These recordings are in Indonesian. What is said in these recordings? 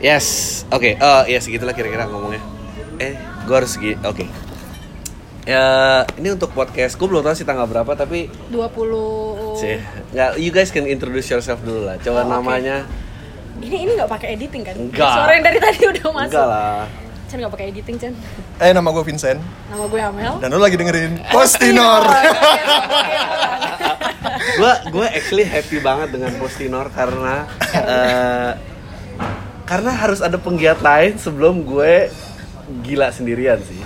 Yes, oke. Oh, ya segitulah kira-kira ngomongnya. Eh, gue harus segi. Oke. Ya, ini untuk podcast. Gue belum tahu sih tanggal berapa, tapi 20 sih nggak. You guys can introduce yourself dulu lah. Coba Oh, namanya. Ini ini nggak pakai editing kan? Enggak. Suara yang dari tadi udah masuk. Enggak lah. Chan nggak pakai editing Chan. Eh nama gue Vincent Nama gue Amel. dan lo lagi dengerin Postinor. gue gue actually happy banget dengan Postinor karena eh, karena harus ada penggiat lain sebelum gue gila sendirian sih.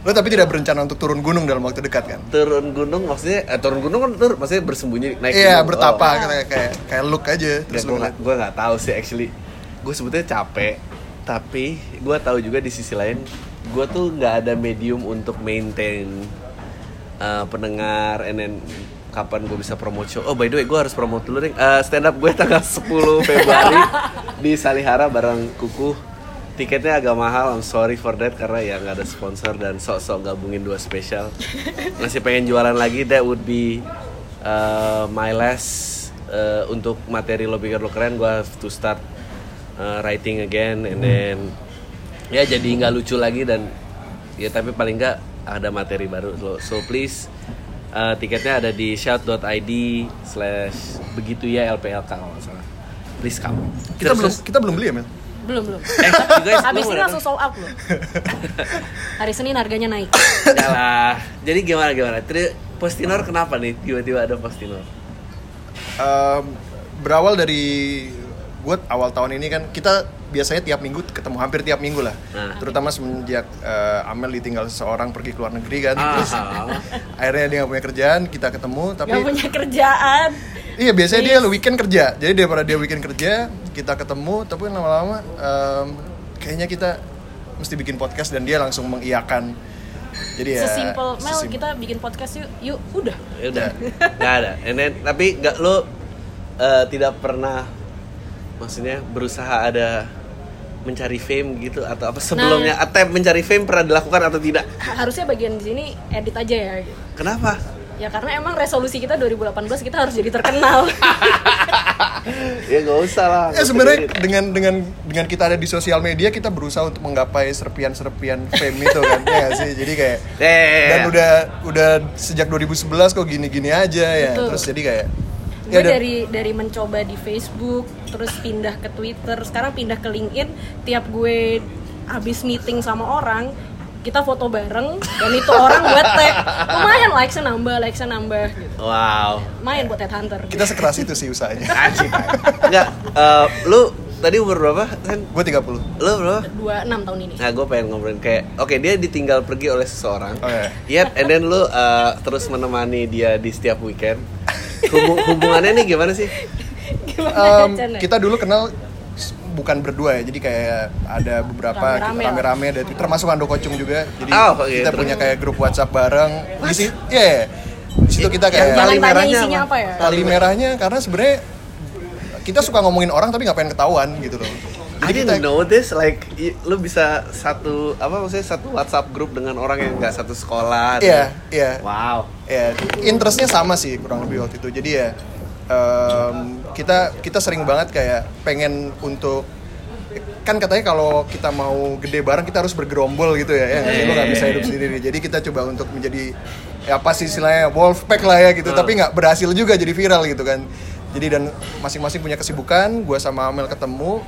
lo tapi tidak berencana untuk turun gunung dalam waktu dekat kan? Turun gunung maksudnya eh, turun gunung kan tur maksudnya bersembunyi naik Iya gunung. bertapa Oh. kayak kayak kayak look aja Ya, terus gue nggak gue nggak tahu sih actually gue sebetulnya capek tapi gue tahu juga di sisi lain gue tuh nggak ada medium untuk maintain uh, pendengar and then kapan gue bisa promote show? Oh by the way gue harus promote dulu nih Uh, stand up gue tanggal 10 Februari di Salihara bareng Kuku. Tiketnya agak mahal I'm sorry for that karena ya nggak ada sponsor dan sok-sok gabungin dua spesial. Masih pengen jualan lagi that would be uh, my last uh, untuk materi lo pikir lo keren gue have to start uh, writing again and then ya jadi nggak lucu lagi dan ya tapi paling nggak ada materi baru. Lo so please uh, tiketnya ada di shout.id slash begitu ya LPLK kalau nggak salah please come kita Terus- belum terus- kita belum beli ya Mel? belum belum. eh guys Habis ini langsung sold out loh. Hari Senin harganya naik. Lah. Jadi gimana gimana? Tri Postinor kenapa nih tiba-tiba ada Postinor? Em, berawal dari gue awal tahun ini kan kita biasanya tiap minggu ketemu hampir tiap minggu lah Nah. terutama semenjak eh, Amel ditinggal seseorang pergi ke luar negeri kan Ah. terus akhirnya dia nggak punya kerjaan kita ketemu tapi Gak punya kerjaan. iya biasanya dia weekend kerja jadi daripada dia weekend kerja kita ketemu tapi lama-lama em, kayaknya kita mesti bikin podcast dan dia langsung mengiyakan jadi ya Sesimpel Mel sesim- kita bikin podcast yuk. Yuk, udah. Ya udah. Nggak ada. And then, tapi nggak lo eh, tidak pernah maksudnya berusaha ada mencari fame gitu atau apa sebelumnya attempt mencari fame pernah dilakukan atau tidak? Ha- Harusnya bagian di sini edit aja ya. gitu. Kenapa? Ya karena emang resolusi kita 2018 kita harus jadi terkenal. ya nggak usah lah. Ya sebenarnya dengan dengan dengan kita ada di sosial media kita berusaha untuk menggapai serpian-serpian fame itu kan ya sih jadi kayak Eh, dan udah udah sejak 2011 kok gini-gini aja ya Betul. terus jadi kayak gue dan- dari dari mencoba di Facebook terus pindah ke Twitter sekarang pindah ke LinkedIn tiap gue habis meeting sama orang kita foto bareng dan itu orang buat tag lumayan likesnya nambah likesnya nambah gitu Wow. lumayan buat headhunter kita sekeras itu sih usahanya Anjing. Enggak, eh, lu tadi umur berapa? Kan gue 30 lu berapa? 26 tahun ini Nah, gue pengen ngobrolin kayak, oke dia ditinggal pergi oleh seseorang. Oh, iya. Yet, and then lu uh, terus menemani dia di setiap weekend. Hubung- hubungannya nih gimana sih? gimana ya? kita dulu kenal bukan berdua ya jadi kayak ada beberapa Rame-rame rame-rame dari termasuk Ando Kocung juga. Jadi Oh, oke, kita terus. punya kayak grup WhatsApp bareng. Di situ ya di situ kita kayak tali merahnya isinya apa ya? Tali merahnya karena sebenarnya kita suka ngomongin orang tapi nggak pengen ketahuan gitu loh I jadi kita didn't know this, like i- lu bisa satu apa maksudnya satu WhatsApp grup dengan orang yang nggak satu sekolah. iya iya Wow. ya interestnya sama sih kurang lebih waktu itu jadi ya em, kita kita sering banget kayak pengen untuk kan katanya kalau kita mau gede bareng kita harus bergerombol gitu ya ya? Lo nggak bisa hidup sendiri jadi kita coba untuk menjadi ya apa sih istilahnya wolf pack lah ya gitu tapi nggak berhasil juga jadi viral gitu kan jadi dan masing-masing punya kesibukan gua sama Amel ketemu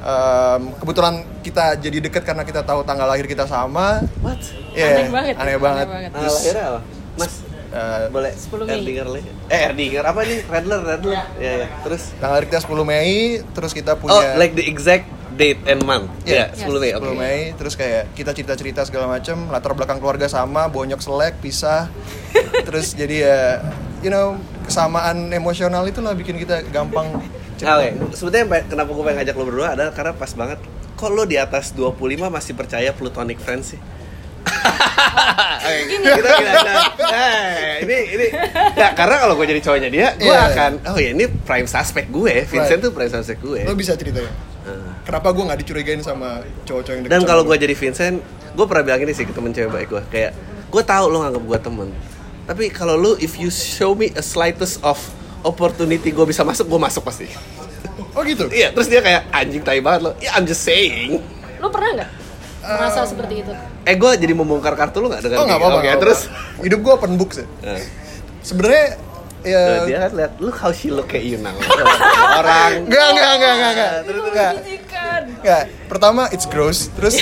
Em, kebetulan kita jadi deket karena kita tahu tanggal lahir kita sama What? Iya, Aneh banget ya, aneh aneh banget, banget. Nah, Terus, lahirnya apa? Mas, eh, boleh 10 Mei. Erdinger lagi? Eh, Erdinger apa nih? Redler, Redler. Iya, iya. Terus Tanggal lahir kita 10 Mei, terus kita Oh, punya like the exact date and month. Iya, Iya, 10 Mei. 10 oke. Mei, terus kayak kita cerita-cerita segala macam, latar belakang keluarga sama, bonyok selek, pisah. terus jadi ya you know, kesamaan emosional itulah bikin kita gampang Nah, Oke, sebetulnya yang pe- kenapa gue pengen ngajak lo berdua adalah karena pas banget kok lo di atas 25 masih percaya plutonic friends sih? Oke, kita kita kita- eh, ini ini ya karena kalau gue jadi cowoknya dia, gue Iya. akan oh ya ini prime suspect gue, Vincent Right. tuh prime suspect gue. Lo bisa ceritain Nah. Kenapa gue nggak dicurigain sama cowok-cowok yang deket Dan kalau gua? gue jadi Vincent, gue pernah bilang ini sih ke temen cewek baik gue kayak gue tahu lo nganggap gue temen, tapi kalau lo if you show me a slightest of opportunity gue bisa masuk, gue masuk pasti. Oh gitu? Iya, terus dia kayak anjing tai banget lo. Ya I'm just saying. Lo pernah nggak merasa seperti itu? Eh gue jadi membongkar kartu lu gak dengan Oh nggak kayak- apa-apa. Oke, nggak terus hidup gue open book sih. Nah, Sebenarnya ya tuh, dia kan lihat look how she look at you now. Orang Enggak, enggak, enggak, enggak, enggak. Terus, Enggak. Menjijikan. Enggak. Pertama it's gross. Terus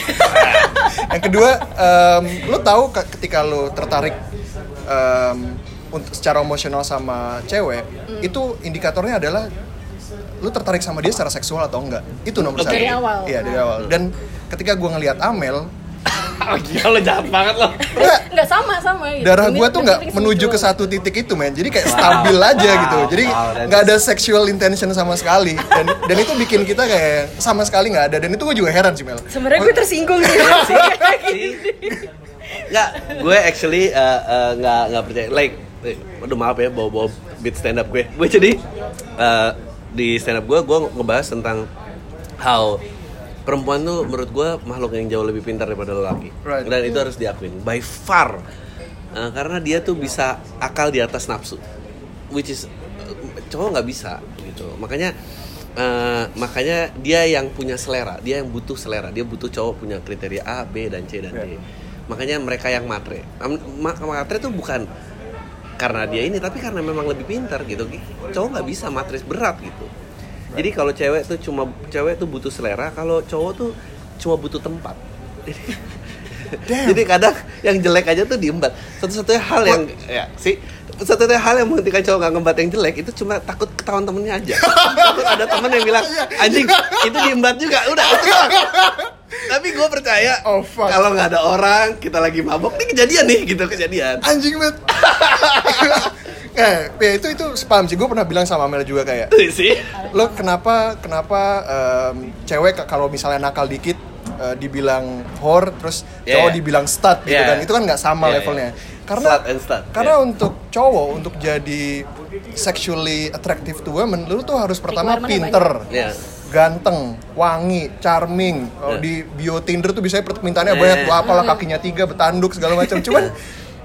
yang kedua em, lu tahu ke- ketika lu tertarik em, untuk secara emosional sama cewek, Hmm. itu indikatornya adalah lu tertarik sama dia secara seksual atau enggak. Itu nomor satu. Dari awal. Iya, dari awal. Dan ketika gua ngelihat Amel, Oh, gila lo jahat banget lo. enggak, Nggak sama sama gitu. darah gua tuh nggak feeling menuju ke mutual. satu titik itu men jadi kayak stabil aja Wow. gitu jadi Wow, that's- nggak ada sexual intention sama sekali dan dan itu bikin kita kayak sama sekali nggak ada dan itu gue juga heran sih Mel Sebenarnya gue tersinggung sih. Nggak, gue actually uh, uh, nggak nggak percaya. Like, eh, aduh maaf ya bawa bawa beat stand up gue. Gue jadi uh, di stand up gue gue ngebahas tentang how perempuan tuh menurut gue makhluk yang jauh lebih pintar daripada lelaki. Right. Dan itu harus diakuin by far. Uh, karena dia tuh bisa akal di atas nafsu, which is uh, cowok nggak bisa gitu. Makanya uh, makanya dia yang punya selera, dia yang butuh selera, dia butuh cowok punya kriteria A, B dan C dan D. Makanya mereka yang matre. Matre tuh bukan karena dia ini, tapi karena memang lebih pintar gitu. Cowok nggak bisa matris berat gitu. Jadi kalau cewek tuh cuma cewek tuh butuh selera, kalau cowok tuh cuma butuh tempat. Damn. Jadi kadang yang jelek aja tuh diembat. Satu-satunya hal yang ya sih satu-satunya hal yang menghentikan cowok nggak ngembat yang jelek itu cuma takut ketahuan temennya aja. takut ada temen yang bilang anjing itu diembat juga udah itu doang. Tapi gue percaya Oh, fuck. kalau nggak ada orang kita lagi mabok ini kejadian nih gitu kejadian. anjing banget eh ya itu itu spam sih gue pernah bilang sama Mel juga kayak sih. lo kenapa kenapa em, cewek kalau misalnya nakal dikit eh, dibilang whore terus Yeah, cowok yeah. dibilang stud gitu Yeah. kan itu kan nggak sama Yeah, levelnya yeah. karena Slut and stud, karena yeah. untuk cowok untuk jadi sexually attractive to women lu tuh harus pertama pinter Ya. Ganteng wangi charming Oh, Yeah. di bio Tinder tuh biasanya permintaannya Yeah. banyak apalah kakinya tiga betanduk segala macam cuman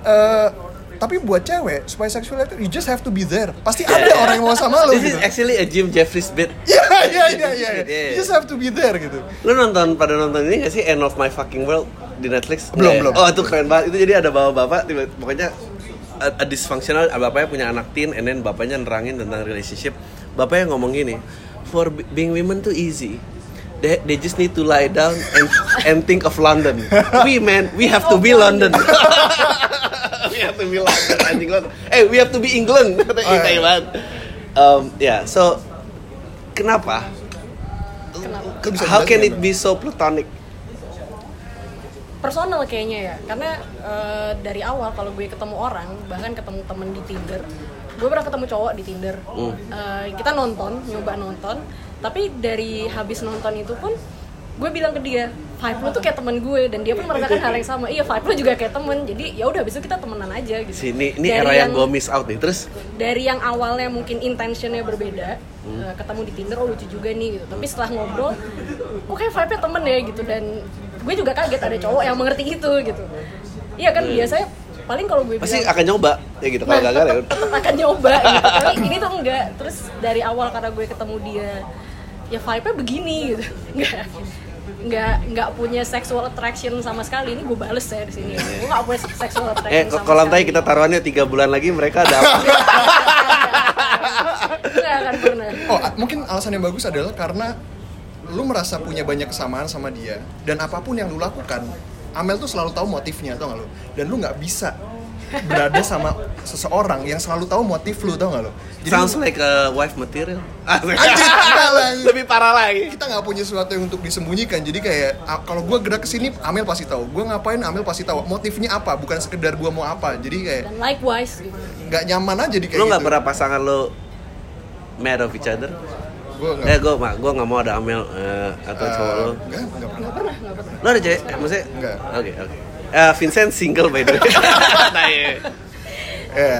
eh, tapi buat cewek supaya seksual itu you just have to be there pasti ada orang yang mau sama lo This gitu is actually a Jim Jeffries bit. Iya iya iya iya. Yeah. You just have to be there gitu. Lu nonton pada nonton ini gak sih End of My Fucking World di Netflix? Belum, Eh, belum. Oh itu keren banget. Itu jadi ada bapak-bapak tiba pokoknya a, a dysfunctional bapaknya punya anak teen and then bapaknya nerangin tentang relationship. Bapaknya ngomong gini, for be- being women too easy. They, they just need to lie down and and think of London. We man, we have to be London. we have to be London, anjing London. Eh, we have to be England. Kata Oh, oh, banget. Um, ya, so kenapa? Bisa How can it be so platonic? personal kayaknya ya karena eh, dari awal kalau gue ketemu orang bahkan ketemu temen di Tinder gue pernah ketemu cowok di Tinder. Hmm. Eh, kita nonton nyoba nonton. Tapi dari habis nonton itu pun gue bilang ke dia vibe lo tuh kayak temen gue. Dan dia pun merasakan hal yang sama. Iya vibe lo juga kayak temen. Jadi ya udah habis itu kita temenan aja gitu. Sini ini Dari era yang gue miss out nih. Terus? dari yang awalnya mungkin intentionnya berbeda Hmm. eh, ketemu di Tinder oh lucu juga nih gitu. Tapi setelah ngobrol kok kayak vibe-nya temen ya gitu. Dan gue juga kaget ada cowok yang mengerti itu gitu. Iya kan biasanya paling kalau gue pasti bilang akan nyoba ya gitu. Kalau nah, gagal ya. tetep, tetep akan nyoba gitu tapi ini tuh enggak terus dari awal karena gue ketemu dia ya vibe-nya begini gitu enggak nggak nggak punya sexual attraction sama sekali ini gue bales ya di sini gue nggak punya sexual attraction Eh, sama kalau lantai sekali. kita taruhannya tiga bulan lagi mereka ada apa? nggak akan pernah Oh, mungkin alasan yang bagus adalah karena lu merasa punya banyak kesamaan sama dia dan apa pun yang lu lakukan, Amel tuh selalu tahu motifnya, tau gak lu? Dan lu nggak bisa berada sama seseorang yang selalu tahu motif lu, tau gak lu? Sounds like a wife material. Anjir. Lebih parah lagi. kita nggak punya sesuatu yang untuk disembunyikan jadi kayak kalau gue gerak ke sini Amel pasti tahu gue ngapain Amel pasti tahu motifnya apa bukan sekedar gue mau apa jadi kayak dan likewise gitu. nggak nyaman aja di kayak Lu nggak gitu. pernah pasangan lo mad of each other? Gue Eh, gue gue nggak mau ada Amel eh, atau cowok lo. nggak nggak pernah nggak pernah Lo ada cewek? Eh, Maksudnya? Nggak. Oke oke. Eh, Vincent single by the way. nah, iya. ya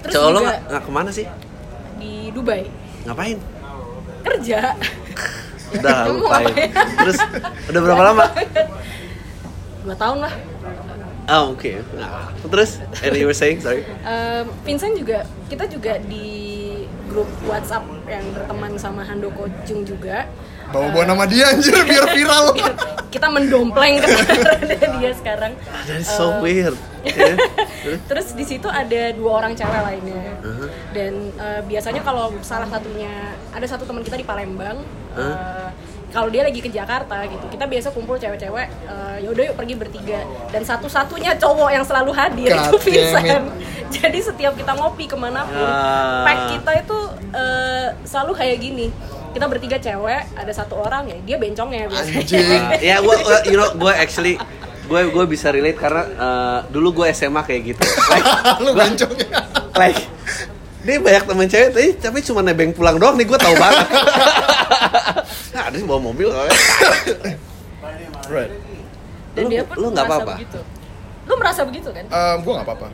terus Cowok lo nggak ke mana sih? di Dubai Ngapain? kerja Udah lupain. ngapain? Terus udah berapa lama? dua tahun lah Oh oke. Nah, terus and you were saying sorry. Em, Vincent juga kita juga di grup WhatsApp yang berteman sama Handoko Jung juga Bawa-bawa nama dia anjir biar viral. kita mendompleng kebenarannya dia sekarang That's so Eh, weird. Ya. Terus di situ ada dua orang cewek lainnya. Dan eh, biasanya kalau salah satunya ada satu teman kita di Palembang. eh, kalau dia lagi ke Jakarta gitu, kita biasa kumpul cewek-cewek. eh, ya udah yuk pergi bertiga. Dan satu-satunya cowok yang selalu hadir God itu Vincent. Jadi setiap kita ngopi ke mana pun, Ah. pack kita itu eh, selalu kayak gini. Kita bertiga cewek, ada satu orang ya dia bencongnya biasanya. Anjing. ya gue you know gue actually gue gue bisa relate karena uh, dulu gue SMA kayak gitu like Lu bencongnya. like dia banyak temen cewek tapi, tapi cuma nebeng pulang doang nih gue tahu banget nah ada sih bawa mobil soalnya. Right. Dan Lu- dia pun lu nggak apa-apa? begitu. Lu merasa begitu kan? Um, gue gak apa-apa.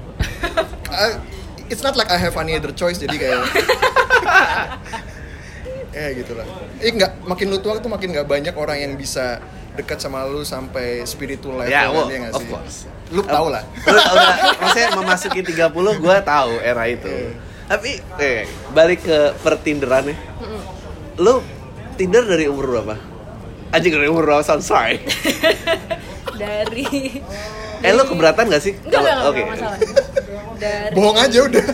I- it's not like I have any other choice jadi kayak ya gitulah. Eh nggak makin lu tua tuh makin nggak banyak orang yang bisa dekat sama lu sampai spiritual level Ya, kan, well, ya nggak of sih? course. Lu tau lah. Lu udah maksudnya memasuki 30 gue tahu era itu. Tapi eh balik ke pertinderan ya. Lu Tinder dari umur berapa? Anjing dari umur berapa? I'm sorry. Dari Eh lu keberatan gak sih? Enggak, enggak, enggak, Oke. enggak masalah. Dari Bohong aja udah.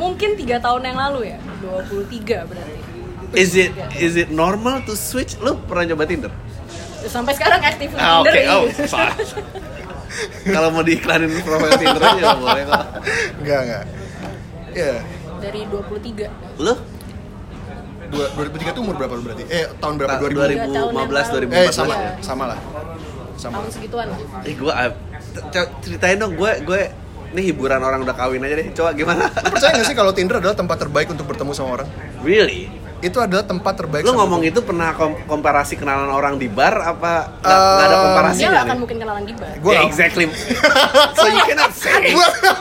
mungkin tiga tahun yang lalu ya, 23 berarti. Is it is it normal to switch? Lu pernah coba Tinder? Sampai sekarang aktif di Ah, Tinder Oke, ini. oh, sorry. Kalau mau diiklanin profil Tinder aja boleh kok. Enggak enggak. Ya. Dari 23. Lu? Dua, 2003 tuh umur berapa lu berarti? Eh tahun berapa? Ta- 2000? 2015, 2014. Eh sama Iya. sama lah. Sama. Tahun segituan lah. Eh gue ceritain dong gue gue ini hiburan orang udah kawin aja deh. Coba gimana? Lu percaya gak sih kalau Tinder adalah tempat terbaik untuk bertemu sama orang? really? Itu adalah tempat terbaik. Lu ngomong itu pernah kom- komparasi kenalan orang di bar apa nggak nggak ada Um, komparasinya Dia nggak akan nih? mungkin kenalan di bar. Gua Yeah, exactly. so you cannot say. you,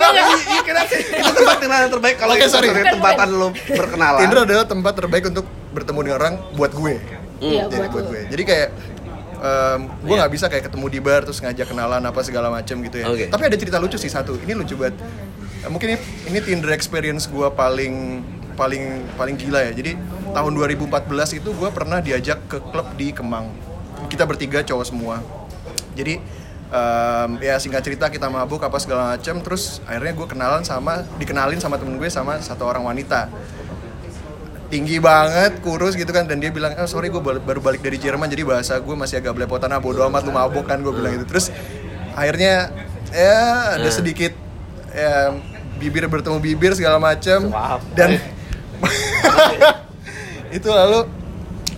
you cannot say. Itu tempat kenalan terbaik kalau itu sorry. sebenarnya tempatan lu berkenalan. Tinder adalah tempat terbaik untuk bertemu dengan orang buat gue. Iya, Jadi buat gue. Jadi kayak em, gue Iya. nggak bisa kayak ketemu di bar terus ngajak kenalan apa segala macam gitu ya. Oke. Tapi ada cerita lucu sih satu. Ini lucu banget. Eh, Mungkin ini, ini Tinder experience gue paling paling paling gila ya. Jadi tahun 2014 itu gue pernah diajak ke klub di Kemang. Kita bertiga cowok semua. Jadi em, ya singkat cerita kita mabuk apa segala macam. Terus akhirnya gue kenalan sama dikenalin sama temen gue sama satu orang wanita tinggi banget, kurus gitu kan dan dia bilang, "Oh, sorry gue baru balik dari Jerman jadi bahasa gue masih agak belepotan ah bodo amat lu mabuk kan gue bilang gitu." Terus akhirnya ya ada Hmm. sedikit ya bibir bertemu bibir segala macam dan itu lalu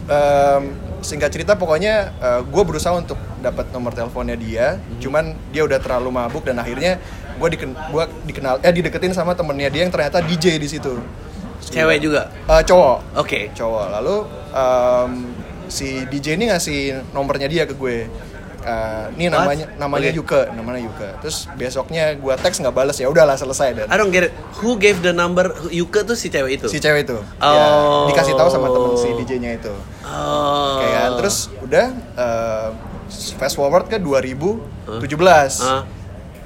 em, singkat cerita pokoknya gue berusaha untuk dapat nomor teleponnya dia. Cuman dia udah terlalu mabuk dan akhirnya gue diken gua dikenal eh dideketin sama temennya dia yang ternyata DJ di situ. Cewek juga. Eh, cowok. Oke. cowok. Lalu em, si DJ ini ngasih nomornya dia ke gue Eh, ini What? namanya namanya Oke. Yuke namanya Yuke terus besoknya gue teks nggak balas ya udahlah selesai dan I don't get it. Who gave the number? Yuke tuh si cewek itu. si cewek itu Oh. ya, dikasih tahu sama temen si DJ-nya itu Oh. kayak terus udah eh, fast forward ke 2017 Ah.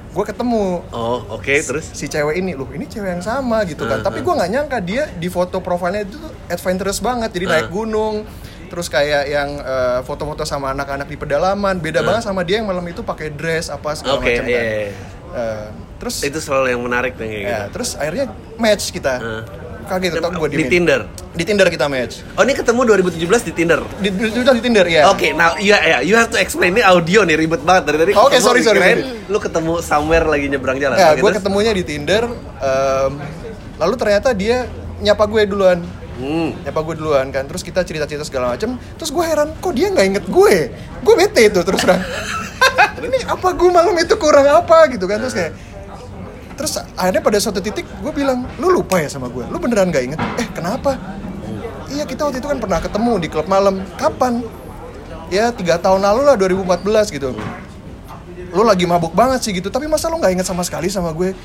gue ketemu Oh, oke, terus si cewek ini loh ini cewek yang sama gitu kan Uh-huh. tapi gue nggak nyangka dia di foto profilnya itu tuh adventurous banget jadi naik Uh. gunung terus kayak yang eh, foto-foto sama anak-anak di pedalaman beda Uh. banget sama dia yang malam itu pakai dress apa segala Oke, macam kan iya, iya. Eh, terus itu selalu yang menarik tuh kayak ya gitu. terus akhirnya match kita Uh. kaget tuh gue di Tinder. di Tinder kita match Oh, ini ketemu 2017 di Tinder. di, di, di, di Tinder ya Oke, now ya ya, you have to explain ini audio nih ribet banget dari tadi. Oke, ketemu, sorry, sorry, sorry. Lu ketemu somewhere lagi nyebrang jalan. Ya, Oke, gue ketemunya di Tinder. em, lalu ternyata dia nyapa gue duluan. Hmm. Nyapa gue duluan kan. Terus kita cerita-cerita segala macem. Terus gue heran, kok dia nggak inget gue? Gue bete itu terus terang. Ini apa gue malam itu kurang apa gitu kan? Terus kayak Terus akhirnya pada suatu titik gue bilang, lu lupa ya sama gue? Lu beneran gak inget? Eh kenapa? Iya kita waktu itu kan pernah ketemu di klub malam. Kapan? Ya tiga tahun lalu lah 2014 gitu lu lagi mabuk banget sih gitu. Tapi masa lu nggak inget sama sekali sama gue?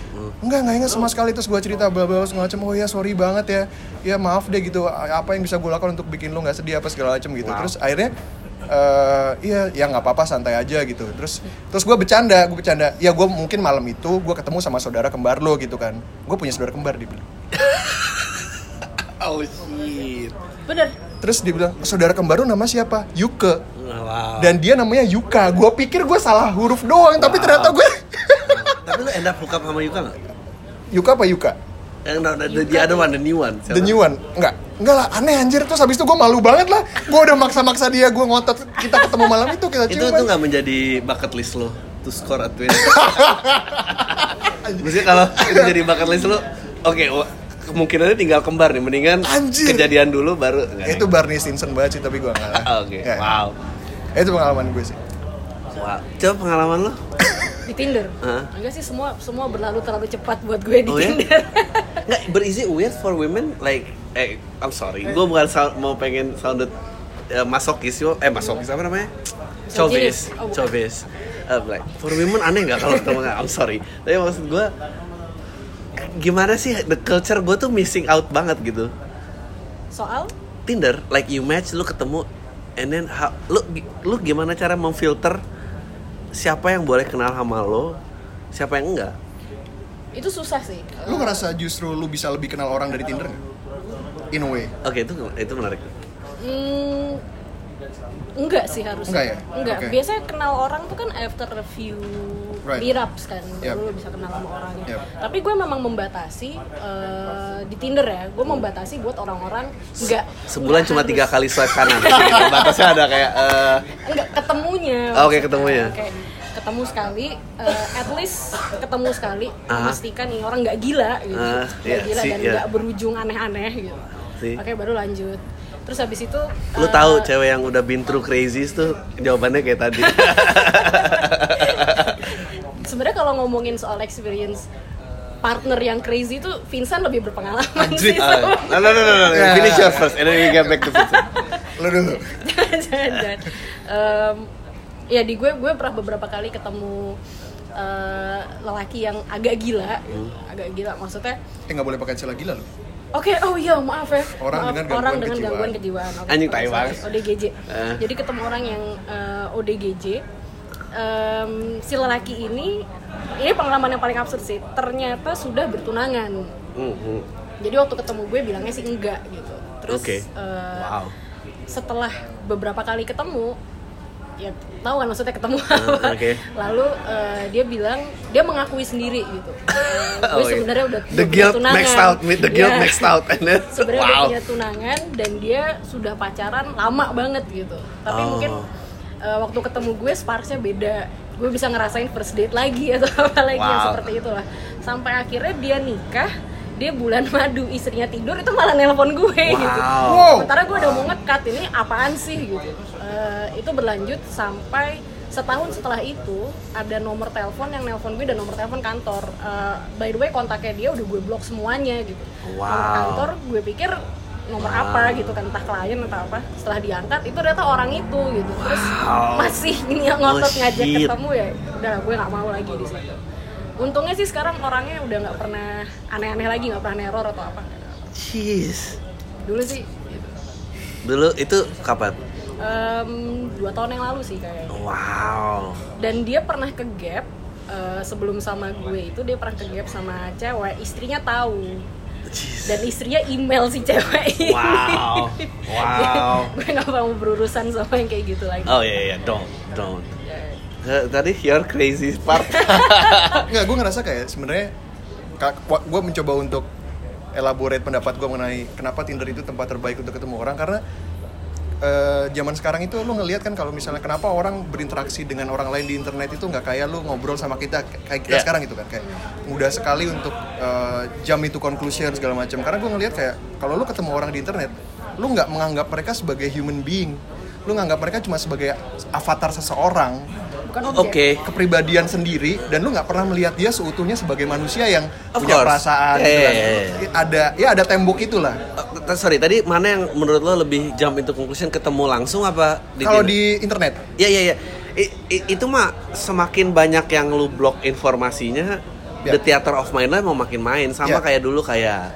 Enggak, nggak inget sama sekali. Terus gue cerita bla bla segala macam oh ya sorry banget ya. Ya maaf deh gitu. Apa yang bisa gue lakukan untuk bikin lu nggak sedih apa segala macam gitu. Wow. terus akhirnya eh iya ya nggak apa-apa santai aja gitu. Terus terus gue bercanda gue bercanda. Ya gue mungkin malam itu gue ketemu sama saudara kembar lo gitu kan. Gue punya saudara kembar dia bilang. Oh shit. bener. Terus dia bilang saudara kembar lo nama siapa? Yuke Wow. dan dia namanya Yuka gue pikir gue salah huruf doang tapi Wow. ternyata gue Tapi lu end up hook up sama Yuka nggak? Yuka apa Yuka Yang no, no, the, the other one, the new one. The new one Enggak Enggak lah aneh anjir Terus habis itu gue malu banget lah Gue udah maksa-maksa dia Gue ngotot Kita ketemu malam itu Kita Itu ciuman tuh nggak menjadi bucket list lo to score a twin. Maksudnya kalau itu jadi bucket list lo, oke, wah, kemungkinannya tinggal kembar nih. Mendingan Anjir. kejadian dulu baru. Itu Barney Stinson banget sih Tapi gue enggak lah Oke, Ya. wow. Itu pengalaman gue sih Wow. Coba pengalaman lo? di Tinder Hah? enggak sih semua semua berlalu terlalu cepat buat gue di Oh, ya? Tinder Nggak, but is it weird for women? Like, eh, I'm sorry, gue bukan sound- mau pengen sounded eh, masokis yo, eh masokis apa namanya? Chauvis, Oh, chauvis. Eh, like, for women aneh nggak kalau ketemu nggak? I'm sorry, tapi maksud gue gimana sih the culture gue tuh missing out banget gitu. soal Tinder, like you match, lu ketemu, and then how, lu lu gimana cara memfilter siapa yang boleh kenal sama lo, siapa yang enggak? itu susah sih Lu ngerasa justru lu bisa lebih kenal orang dari Tinder nggak? In a way Oke itu itu menarik. Hmm, enggak sih harusnya. Enggak ya? Enggak. Oke. Biasanya kenal orang tuh kan after a few Right. meetups kan, Yep. bisa kenal sama orangnya. Yep. Tapi gue memang membatasi eh, di Tinder ya, gue membatasi buat orang-orang enggak Sebulan enggak cuma harus- tiga kali swipe kanan. Batasnya ada kayak eh, enggak ketemunya. Oh, Oke, maksudnya. ketemunya. Kayak ketemu sekali, eh, at least ketemu sekali, Ah. memastikan nih orang nggak gila gitu, Ah, nggak iya, gila sih, dan iya. nggak berujung aneh-aneh gitu. Oke, baru lanjut. Terus habis itu lu eh, tahu cewek yang udah been through crazies tuh jawabannya kayak tadi. sebenarnya kalau ngomongin soal experience partner yang crazy itu Vincent lebih berpengalaman Anjir. sih Ah, no, no, no, no, no. Ya. Finish yours first, and then we get back to Vincent. Lu dulu jangan jangan jangan. Em, ya di gue gue pernah beberapa kali ketemu eh, lelaki yang agak gila gitu. agak gila maksudnya Eh nggak boleh pakai istilah gila lu Oke, oh iya maaf ya. Orang Maaf, dengan gangguan orang dengan kejiwaan. gangguan kejiwaan. Oke, Anjing sorry, tai banget. ODGJ. Eh. Jadi ketemu orang yang eh, ODGJ. Em, si lelaki ini, ini pengalaman yang paling absurd sih. Ternyata sudah bertunangan. Hmm, hmm. Jadi waktu ketemu gue bilangnya sih enggak gitu. Terus Oke. eh, Wow. setelah beberapa kali ketemu ya tahu kan maksudnya ketemu Ah, apa oke. lalu eh, dia bilang dia mengakui sendiri gitu Eh, gue Oh, iya. sebenarnya udah The guilt tunangan. maxed out, the guilt Iya. maxed out, and then sebenarnya udah wow. punya tunangan dan dia sudah pacaran lama banget gitu tapi Oh. mungkin eh, waktu ketemu gue sparksnya beda gue bisa ngerasain first date lagi atau apa lagi yang Wow. seperti itulah sampai akhirnya dia nikah dia bulan madu istrinya tidur itu malah nelpon gue gitu. Wow. Wow. sementara gue udah mau ngekat ini apaan sih gitu. Eh, itu berlanjut sampai setahun setelah itu ada nomor telepon yang nelpon gue dan nomor telepon kantor. Eh, by the way kontaknya dia udah gue blok semuanya gitu. Nomor Wow. kantor gue pikir nomor apa gitu kan entah klien atau apa. Setelah diangkat itu ternyata orang itu gitu. Terus Wow. masih ini yang ngotot Oh, ngajak ketemu ya udah gue nggak mau lagi di situ untungnya sih sekarang orangnya udah nggak pernah aneh-aneh lagi nggak pernah neror atau apa Jeez. dulu sih gitu. Dulu itu kapan? Em, dua tahun yang lalu sih kayaknya Wow. dan dia pernah ke gap eh, sebelum sama gue itu dia pernah ke gap sama cewek istrinya tahu Jeez. dan istrinya email si cewek ini Wow. Wow. gue nggak mau berurusan sama yang kayak gitu lagi Oh iya iya, don't, don't. Eh, Tadi your crazy part. Nggak, gue ngerasa kayak sebenarnya gue mencoba untuk elaborate pendapat gue mengenai kenapa Tinder itu tempat terbaik untuk ketemu orang karena eh, zaman sekarang itu lo ngelihat kan kalau misalnya kenapa orang berinteraksi dengan orang lain di internet itu nggak kayak lo ngobrol sama kita kayak kita Yeah. sekarang gitu kan kayak mudah sekali untuk eh, jam itu conclusion segala macam karena gue ngelihat kayak kalau lo ketemu orang di internet lo nggak menganggap mereka sebagai human being lo nganggap mereka cuma sebagai avatar seseorang bukan Oke. objek kepribadian sendiri dan lu nggak pernah melihat dia seutuhnya sebagai manusia yang Of punya course. perasaan Yeah, gitu kan. yeah, yeah. ada ya ada tembok itulah Eh, sorry, tadi mana yang menurut lo lebih jump into conclusion ketemu langsung apa di kalau di internet Iya iya iya. I- i- itu mah semakin banyak yang lu blok informasinya, Ya. the theater of mind lah mau makin main sama Ya. kayak dulu kayak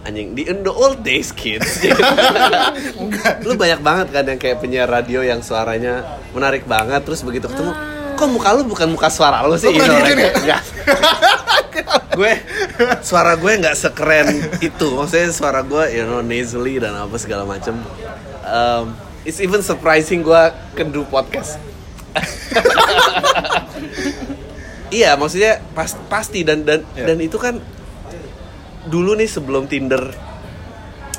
anjing di in the old days kids. Lu banyak banget kan yang kayak penyiar radio yang suaranya menarik banget terus begitu ketemu kok muka lu bukan muka suara lu sih? Lu like, ya? gue suara gue nggak sekeren itu. Maksudnya suara gue you know nasally dan apa segala macem. Um, it's even surprising gue do podcast. Iya maksudnya pas, pasti dan dan Iya. dan itu kan dulu nih sebelum Tinder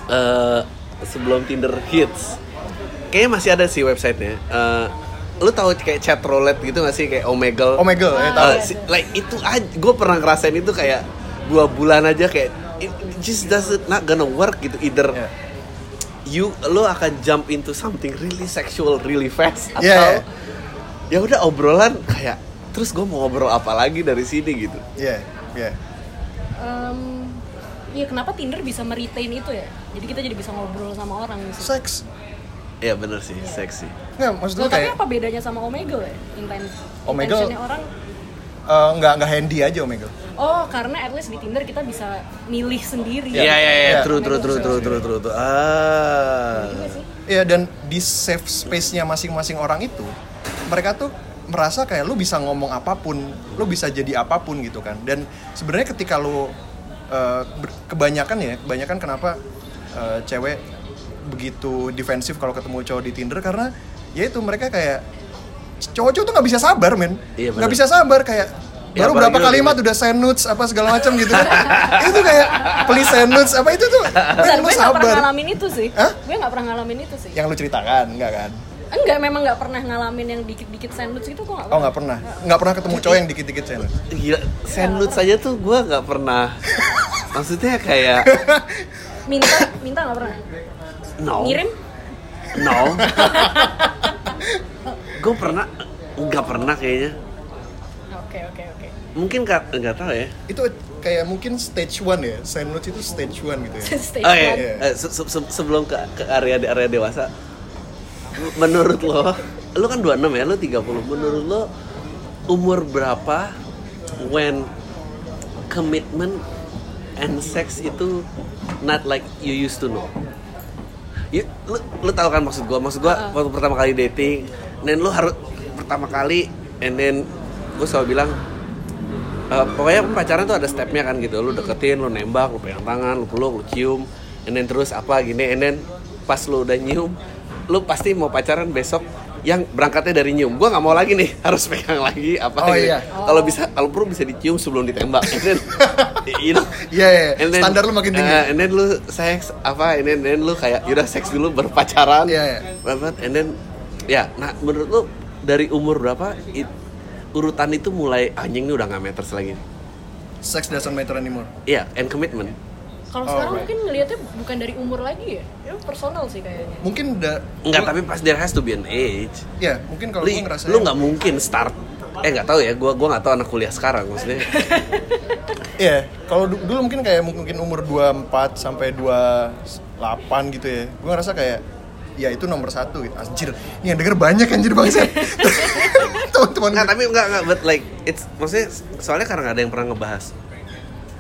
eh sebelum Tinder hits kayaknya masih ada sih websitenya. Eh, lu tahu kayak chat roulette gitu gak sih? Kayak Omegle. Omegle ya Ah, tahu. Eh, si- like itu aja gue pernah ngerasain itu kayak dua bulan aja kayak it just doesn't not gonna work gitu either you lo akan jump into something really sexual really fast atau Iya, ya udah obrolan kayak terus gue mau ngobrol apa lagi dari sini gitu. Iya, iya. Em, Iya kenapa Tinder bisa meretain itu ya? Jadi kita jadi bisa ngobrol sama orang gitu. Seks. ya bener sih seksi Nggak, maksud gue tapi kayak apa bedanya sama Omegle ya? Inten Omegle- intentionnya orang eh, nggak nggak handy aja Omegle. Oh, karena at least di Tinder kita bisa milih sendiri. Iya iya iya Iya. true true true true true true true. ah Iya. Iya dan di safe space-nya masing-masing orang itu mereka tuh merasa kayak lu bisa ngomong apa pun, lu bisa jadi apa pun gitu kan. Dan sebenarnya ketika lu eh, kebanyakan ya, kebanyakan kenapa eh, cewek begitu defensif kalau ketemu cowok di Tinder karena ya itu mereka kayak cowok-cowok tuh nggak bisa sabar men, Iya, nggak bisa sabar kayak Ya, baru berapa kalimat udah send nudes apa segala macam gitu kan. Itu tuh kayak please send nudes apa itu tuh? Men, lu gue gak pernah ngalamin itu sih. Hah? Gue gak pernah ngalamin itu sih. yang lu ceritakan enggak kan Enggak, memang gak pernah ngalamin yang dikit-dikit sandwich itu gue gak Oh nggak pernah, nggak pernah ketemu cowok yang dikit-dikit saya. gila sandwich saja tuh gue nggak pernah maksudnya kayak Minta, minta gak pernah. no Ngirim? no gue pernah nggak pernah kayaknya Oke, oke, oke. mungkin nggak nggak tahu ya Itu kayak mungkin stage one ya, sandwich itu stage one gitu ya. Stage Oh iya, one. Iya. Eh, se- se- se- sebelum ke, ke area area dewasa, menurut lo, lo kan 26 ya, lo 30. Menurut lo umur berapa when commitment and sex itu not like you used to know? You, lo, lo tau kan maksud gua? Maksud gua waktu pertama kali dating, dan lo harus pertama kali, and then gue selalu bilang Eh, pokoknya pacaran tuh ada stepnya kan gitu lu deketin lu nembak lu pegang tangan lu peluk lu cium and then terus apa gini and then pas lu udah nyium lu pasti mau pacaran besok yang berangkatnya dari nyium gua nggak mau lagi nih harus pegang lagi apa Oh, gitu. iya. kalau bisa kalau perlu bisa dicium sebelum ditembak and then you know Iya, iya. and then- Standar lu makin tinggi. eh, and then lu seks apa and then, then lu kayak yaudah seks dulu berpacaran Iya, iya. Banget. and then ya nah menurut lu dari umur berapa it- urutan itu mulai anjing nih udah nggak meters lagi Sex doesn't matter anymore. Iya, and commitment. Kalau Oh, sekarang right. mungkin ngelihatnya bukan dari umur lagi ya. Ya personal sih kayaknya. Mungkin udah Enggak, tapi pas there has to be an age. ya mungkin kalau Lu, gue ngerasa lu nggak mungkin start eh nggak tahu ya, gua gua nggak tahu anak kuliah sekarang maksudnya. Iya, kalau du- dulu mungkin kayak mungkin umur 24 sampai 28 gitu ya. Gue ngerasa kayak ya itu nomor satu gitu. Anjir, ini yang denger banyak anjir bangsa. Teman-teman Enggak, tapi enggak enggak but like it's maksudnya soalnya karena nggak ada yang pernah ngebahas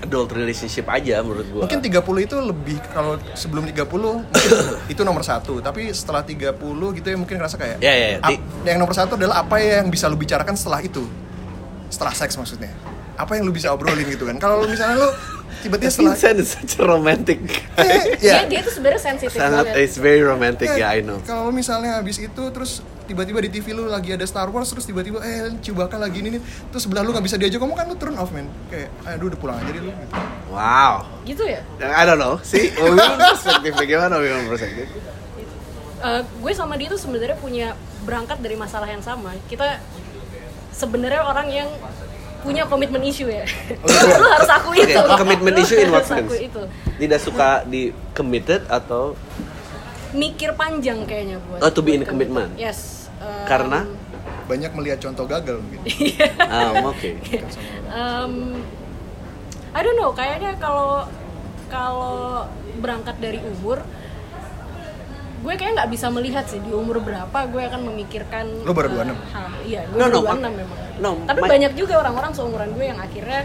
adult relationship aja menurut gua. Mungkin 30 itu lebih kalau sebelum 30 mungkin itu nomor satu Tapi setelah 30 gitu ya mungkin ngerasa kayak Ya, ya, ya. Yang nomor satu adalah apa yang bisa lu bicarakan setelah itu Setelah seks maksudnya Apa yang lu bisa obrolin gitu kan Kalau misalnya lu tiba-tiba setelah Vincent is such a romantic guy. ya, Dia, dia tuh sebenarnya sensitif Sangat banget. it's very romantic ya, ya, I know. Kalau misalnya habis itu terus tiba-tiba di TV lu lagi ada Star Wars terus tiba-tiba eh Chewbacca lagi ini nih terus sebelah lu nggak bisa diajak ngomong kan lu turn off man kayak aduh udah pulang aja deh lu gitu. Wow. Gitu ya. I don't know. See, women perspektif bagaimana women perspektif? Eh, gue sama dia tuh sebenarnya punya berangkat dari masalah yang sama. Kita sebenarnya orang yang punya komitmen issue ya. Lu harus aku itu. commitment Lu issue in what sense? itu. Tidak suka di committed atau Mikir panjang kayaknya buat. Oh, to be in commitment. Yes. eh, karena banyak melihat contoh gagal mungkin um, oke. um, I don't know, kayaknya kalau kalau berangkat dari umur, gue kayak nggak bisa melihat sih di umur berapa gue akan memikirkan. Lu baru eh, 26? hal- iya, gue No, baru no, 26 ma- memang. no, Tapi my- banyak juga orang-orang seumuran gue yang akhirnya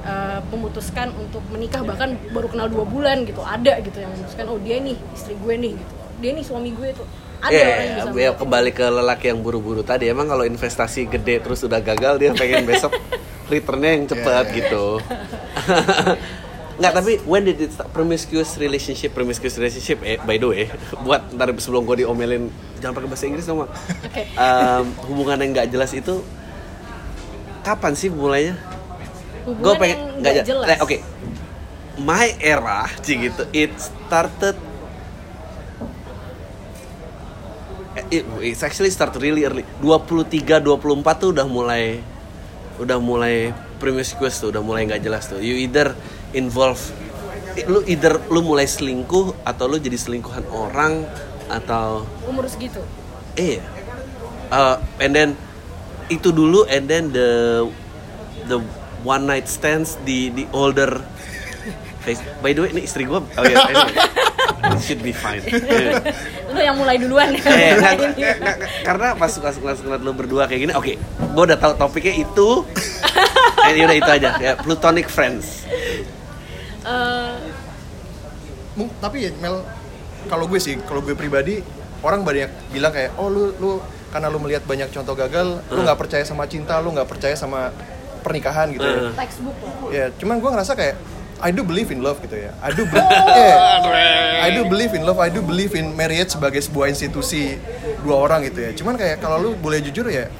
uh, memutuskan untuk menikah bahkan baru kenal dua bulan gitu ada gitu yang memutuskan oh dia nih istri gue nih gitu dia nih suami gue tuh ada Iya, orang yang bisa ya, kembali ke lelaki yang buru-buru tadi. Emang kalau investasi gede terus udah gagal dia pengen besok returnnya yang cepat Iya, iya. gitu. Nggak, tapi when did it start? Promiscuous relationship, promiscuous relationship, eh, by the way, buat ntar sebelum gue diomelin, jangan pakai bahasa Inggris dong. Oke. Em, hubungan yang nggak jelas itu kapan sih mulainya? Gue pengen nggak nggak je- jelas eh, Oke, my era, sih gitu, it started it, it's actually start really early 23 24 tuh udah mulai udah mulai promiscuous tuh udah mulai nggak jelas tuh you either involve lu either lu mulai selingkuh atau lu jadi selingkuhan orang atau umur segitu? Eh uh, and then itu dulu and then the the one night stands di di older by the way ini istri gua oh ya anyway. It should be fine. Yeah. lu yang mulai duluan. Ya nggak, nggak, karena pas pas pas ngeliat lo berdua kayak gini, oke, gue udah tahu topiknya itu, eh, udah itu aja, ya platonic friends. Eh, Mung- tapi ya Mel kalau gue sih kalau gue pribadi orang banyak bilang kayak oh lu lu karena lu melihat banyak contoh gagal lu Hmm. nggak percaya sama cinta lu nggak percaya sama pernikahan gitu ya Hmm. textbook ya cuman gue ngerasa kayak I do believe in love gitu ya I do be- yeah. I do believe in love I do believe in marriage sebagai sebuah institusi dua orang gitu ya cuman kayak kalau lu boleh jujur ya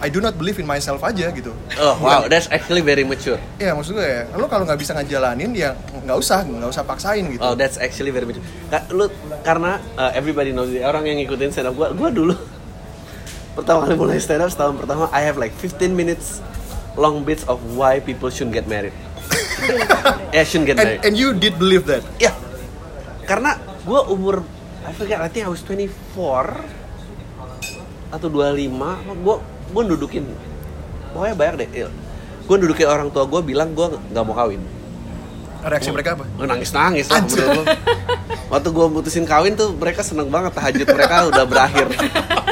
I do not believe in myself aja gitu Oh wow, that's actually very mature. ya maksud gue ya lu kalau nggak bisa ngejalanin ya nggak usah nggak usah paksain gitu Oh, that's actually very mature. Ka- Lu karena uh, everybody knows it. orang yang ngikutin stand up gua, gua dulu pertama kali mulai stand up setahun pertama I have like 15 minutes long bits of why people shouldn't get married. eh, shouldn't get married. and, and you did believe that Ya, karena gue umur, I forget, I think I was 24 atau 25, gue gue dudukin, pokoknya banyak deh. Gue dudukin orang tua gue bilang gue nggak mau kawin. reaksi mereka apa nangis nangis lah menurut. Waktu gue mutusin kawin tuh mereka seneng banget tahajud mereka udah berakhir,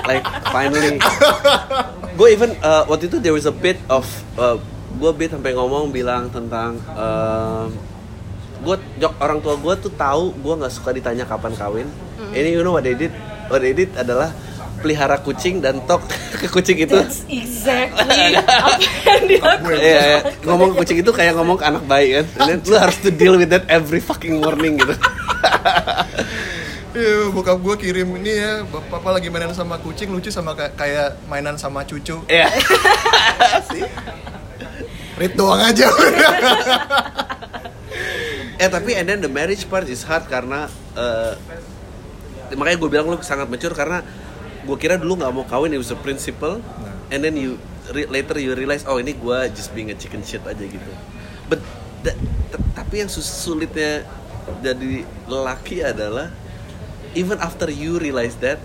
like finally. Gue even uh, waktu itu there was a bit of uh, gue bit sampai ngomong bilang tentang gue jok orang tua gue tuh tahu gue nggak suka ditanya kapan kawin. Ini you know what they did? What they did adalah pelihara kucing dan tok ke kucing itu. that's exactly apa yang dilakukan Iya, iya. ngomong ke kucing itu kayak ngomong ke anak bayi kan. And then lu harus to deal with that every fucking morning gitu. Iya, bokap gue kirim ini ya, papa lagi mainan sama kucing lucu sama kayak, kayak mainan sama cucu. Iya. Read doang aja. Eh tapi and then the marriage part is hard karena eh, makanya gue bilang lu sangat mature karena gue kira dulu nggak mau kawin it was a principle and then you re- later you realize oh ini gue just being a chicken shit aja gitu. But tapi yang sulitnya jadi lelaki adalah even after you realize that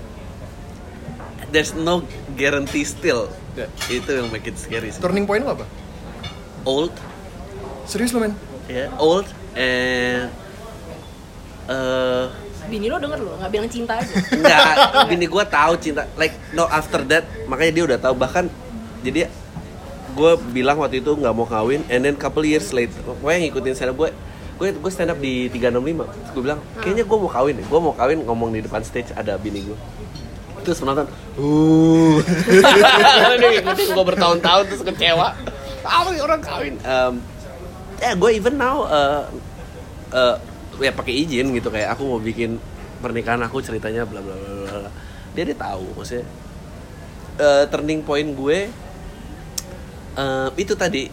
there's no guarantee still. Itu yang make it scary sih. Turning point lo apa? Old Serius lo men? ya old and eh bini lo denger lo nggak bilang cinta aja. Enggak, bini gue tahu cinta. Like no after that, makanya dia udah tahu. Bahkan jadi gue bilang waktu itu nggak mau kawin, and then couple years later, pokoknya ngikutin stand up gue, gue gue stand up di 365 gue bilang kayaknya gue mau kawin gue mau kawin ngomong di depan stage ada bini gue terus penonton uh. Gue bertahun-tahun terus kecewa. Apa orang kawin. Em, ya gue even now eh, eh, ya pakai izin gitu kayak aku mau bikin pernikahan aku ceritanya bla bla bla bla dia dia tahu maksudnya eh, turning point gue eh, itu tadi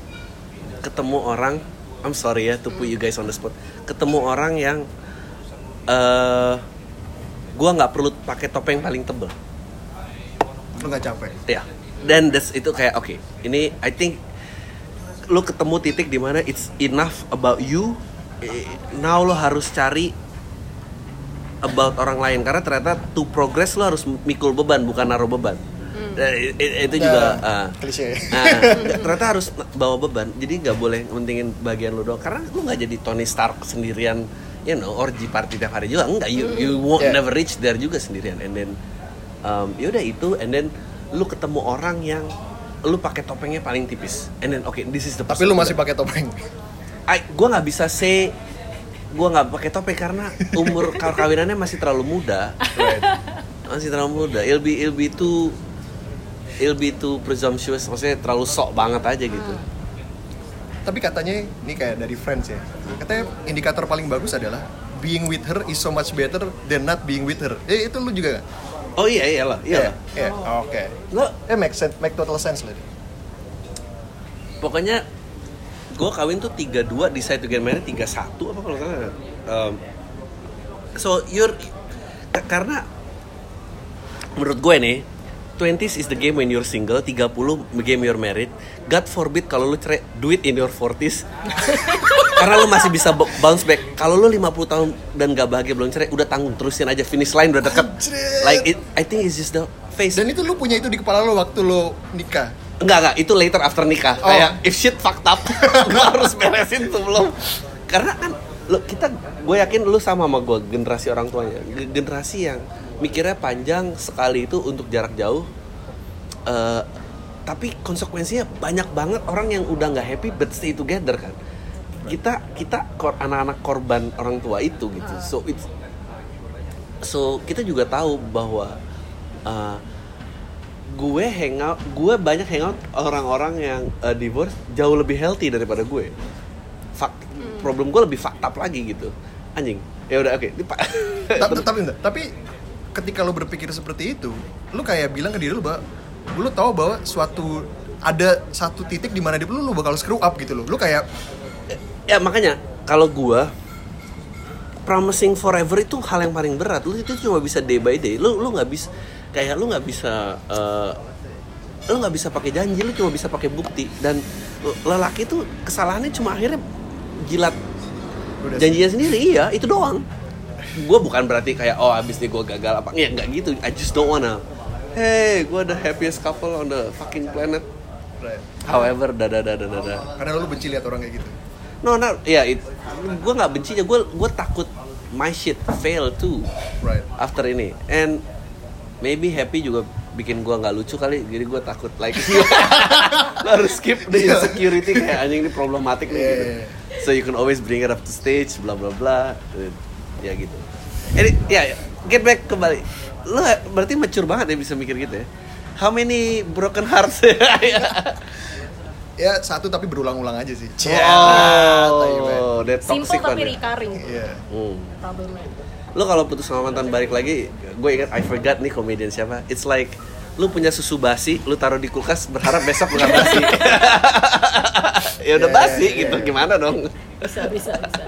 ketemu orang I'm sorry ya to put you guys on the spot ketemu orang yang eh gue nggak perlu pakai topeng paling tebel. Lo gak capek? ya dan that's itu kayak oke ini I think lu ketemu titik di mana it's enough about you now lo harus cari about orang lain. Karena ternyata to progress lo harus mikul beban bukan naruh beban. Eh, i- i- itu juga ah. klise. Nah, ternyata harus bawa beban. Jadi nggak boleh mentingin bagian lu doang. Karena lu nggak jadi Tony Stark sendirian you know orgy party tiap hari juga. Enggak you you won't Yeah. never reach there juga sendirian. And then um, yaudah itu. And then lu ketemu orang yang lu pakai topengnya paling tipis. And then oke this is the Tapi lu masih pakai topeng. I, gue nggak bisa say gue nggak pakai topeng karena umur kaw- kawinannya masih terlalu muda Right. masih terlalu muda it'll be it'll be too it'll be too presumptuous maksudnya terlalu sok banget aja gitu Tapi katanya ini kayak dari friends ya. Katanya indikator paling bagus adalah being with her is so much better than not being with her. Eh itu lu juga gak? oh iya iyalah iyalah Iya. Oke. lo Eh make sense, make total sense lah. pokoknya gue kawin tuh 32 decide to get married 31 apa kalau salah. Um, so you're ka- karena menurut gue nih 20s is the game when you're single 30 game you're married. God forbid kalau lu cerai do it in your 40s karena lu masih bisa bounce back. Kalau lu 50 tahun dan gak bahagia belum cerai udah tanggung terusin aja finish line udah deket. Anjir. like it, I think it's just the face. Dan itu lu punya itu di kepala lu waktu lu nikah. Enggak, enggak, itu later after nikah. Oh. Kayak if shit fucked up, gue harus beresin sebelum. Karena kan lo kita gue yakin lu sama sama gue generasi orang tuanya. Ge- Generasi yang mikirnya panjang sekali itu untuk jarak jauh. Eh, tapi konsekuensinya banyak banget orang yang udah nggak happy but stay together kan. Kita kita kor- anak-anak korban orang tua itu gitu. So it's so kita juga tahu bahwa uh, gue hangout gue banyak hangout orang-orang yang uh, divorce jauh lebih healthy daripada gue. Fak, problem gue lebih fucked up lagi gitu. Anjing. Ya udah oke Pak. tapi, tapi enggak, tapi ketika lu berpikir seperti itu, lu kayak bilang ke diri lu bahwa lu tahu bahwa suatu ada satu titik di mana di lu lu bakal screw up gitu loh. Lu kayak ya makanya kalau gue promising forever itu hal yang paling berat. Lu itu cuma bisa day by day. Lu lu nggak bisa kayak lu nggak bisa eh, lu nggak bisa pakai janji lu cuma bisa pakai bukti. Dan lelaki itu kesalahannya cuma akhirnya jilat udah janjinya sendiri. Iya itu doang. Gue bukan berarti kayak oh abis ini gue gagal apa. Ya nggak gitu. I just don't wanna hey gue the happiest couple on the fucking planet. However dada dada dada Karena lu benci lihat orang kayak gitu. no no ya it, gue nggak bencinya. Gue gue takut my shit fail too Right. after ini. And maybe happy juga bikin gue nggak lucu kali jadi gue takut like lo harus skip the insecurity kayak anjing ini problematik nih Iya, gitu. iya, iya. so you can always bring it up to stage bla bla bla Eh, ya gitu ini ya get back kembali lo berarti mature banget ya bisa mikir gitu ya how many broken hearts Ya satu tapi berulang-ulang aja sih. Banget. oh that simple toxic tapi ya. recurring Iya. Hmm. problemnya Lo kalau putus sama mantan balik lagi, gue ingat I forgot nih komedian siapa. It's like lu punya susu basi, lu taruh di kulkas berharap besok nggak basi. ya udah Yeah, basi yeah, gitu, yeah. gimana dong? bisa bisa bisa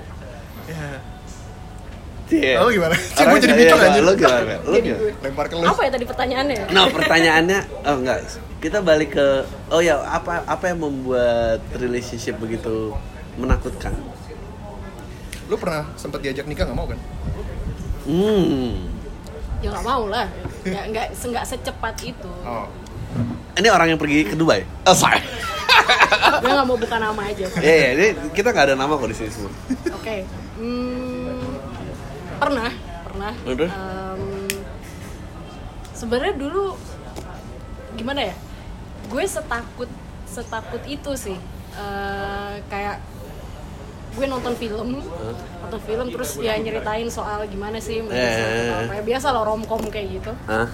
Yeah. Lo gimana? Cik, Orang gue jadi mikir anjir. Lo gimana? Lo gimana? gue Lempar ke lu. apa ya tadi pertanyaannya Nah pertanyaannya, oh enggak, kita balik ke, oh ya apa apa yang membuat relationship begitu menakutkan? Lu pernah sempat diajak nikah nggak mau kan? Hmm, ya nggak mau lah ya nggak nggak secepat itu Oh. ini orang yang pergi ke Dubai. Oh sorry. gue nggak mau buka nama aja Ya ya, ini kita nggak ada nama kok di sini semua. oke hmm, pernah pernah Udah. Em, sebenarnya dulu gimana ya gue setakut setakut itu sih Eh, kayak gue nonton film nonton film terus ya nyeritain soal gimana sih mereka Eh. atau apa ya biasa lah romcom kayak gitu Hah?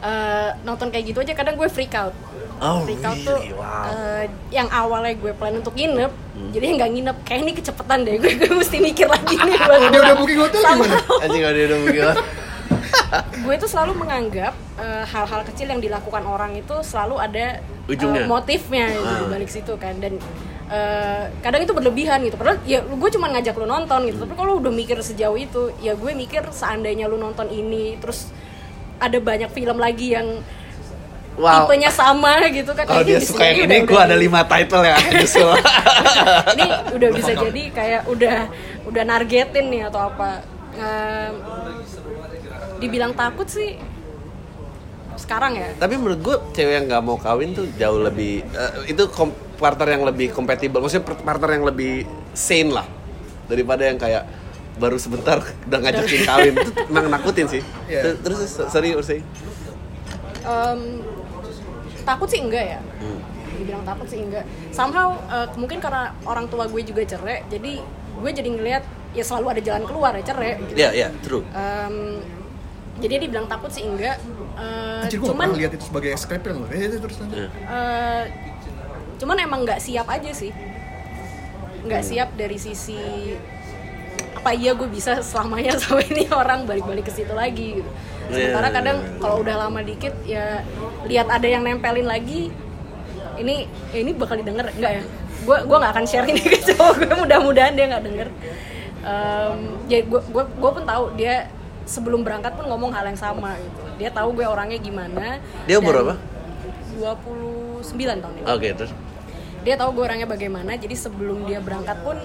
Eh, nonton kayak gitu aja kadang gue freak out Oh freak out tuh really? Wow. Hmm. eh, yang awalnya gue plan untuk nginep jadi nggak nginep kayak ini kecepatan deh gue, gue mesti mikir lagi nih Dia udah booking hotel gimana? Anjing udah begitu. gue tuh selalu menganggap eh, hal-hal kecil yang dilakukan orang itu selalu ada Ujungnya. motifnya gitu, Ah. di balik situ kan dan eh, kadang itu berlebihan gitu padahal ya gue cuma ngajak lu nonton gitu tapi kalau udah mikir sejauh itu ya gue mikir seandainya lu nonton ini terus ada banyak film lagi yang Wow. tipenya sama gitu kan Kalau dia di suka yang ini, gue ada lima title nyusul. ini udah bisa jadi kayak udah udah nargetin nih atau apa dibilang takut sih sekarang ya Tapi menurut gue cewek yang nggak mau kawin tuh jauh lebih eh, itu kom- partner yang lebih compatible. Maksudnya partner yang lebih sane lah daripada yang kayak baru sebentar udah ngajakin kawin itu emang nakutin sih. Iya. Terus, sorry Ursay. Em, takut sih enggak ya Hmm. dibilang takut sih enggak somehow uh, mungkin karena orang tua gue juga cerai jadi gue jadi ngelihat ya selalu ada jalan keluar ya cerai gitu. ya ya true Um, jadi dia dibilang takut sih enggak Uh, Anjir gue cuman lihat itu sebagai skripin loh. Eh, itu terus. Ya. uh, cuman emang nggak siap aja sih nggak Hmm. siap dari sisi apa iya gue bisa selamanya sama ini orang balik-balik ke situ lagi gitu sementara Iya. kadang kalau udah lama dikit ya lihat ada yang nempelin lagi ini eh, ini bakal didengar nggak ya gue gue nggak akan share ini ke cowok gue mudah-mudahan dia nggak denger Em, ya gue gue pun tahu dia sebelum berangkat pun ngomong hal yang sama gitu. Dia tahu gue orangnya gimana. Dia umur berapa? 29 tahun ini. Oke terus? Dia tahu gue orangnya bagaimana jadi sebelum dia berangkat pun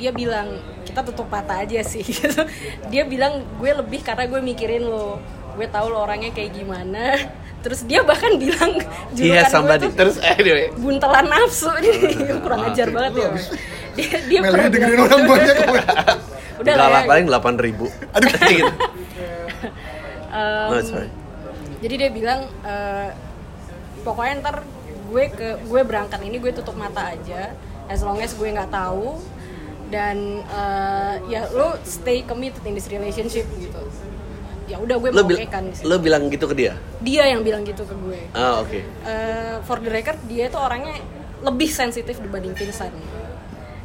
dia bilang kita tutup mata aja sih. Gitu. dia bilang gue lebih karena gue mikirin lo. Gue tahu lo orangnya kayak gimana. Terus dia bahkan bilang julukan gue somebody. Tuh terus anyway buntelan nafsu. Ini kurang ajar Oke, banget ya. Abis- dia dia Mel pernah ini dengerin orang gitu. banyak. Gue. udah lah ya. paling delapan ribu. Aduh. Gitu No, sorry. jadi dia bilang eh, pokoknya ntar gue ke gue berangkat ini gue tutup mata aja as long as gue nggak tahu dan eh, ya lo stay committed in this relationship gitu. Ya udah gue lo, bil kan lo bilang gitu ke dia? Dia yang bilang gitu ke gue. Ah oke. Eh, for the record dia itu orangnya lebih sensitif dibanding Vincent.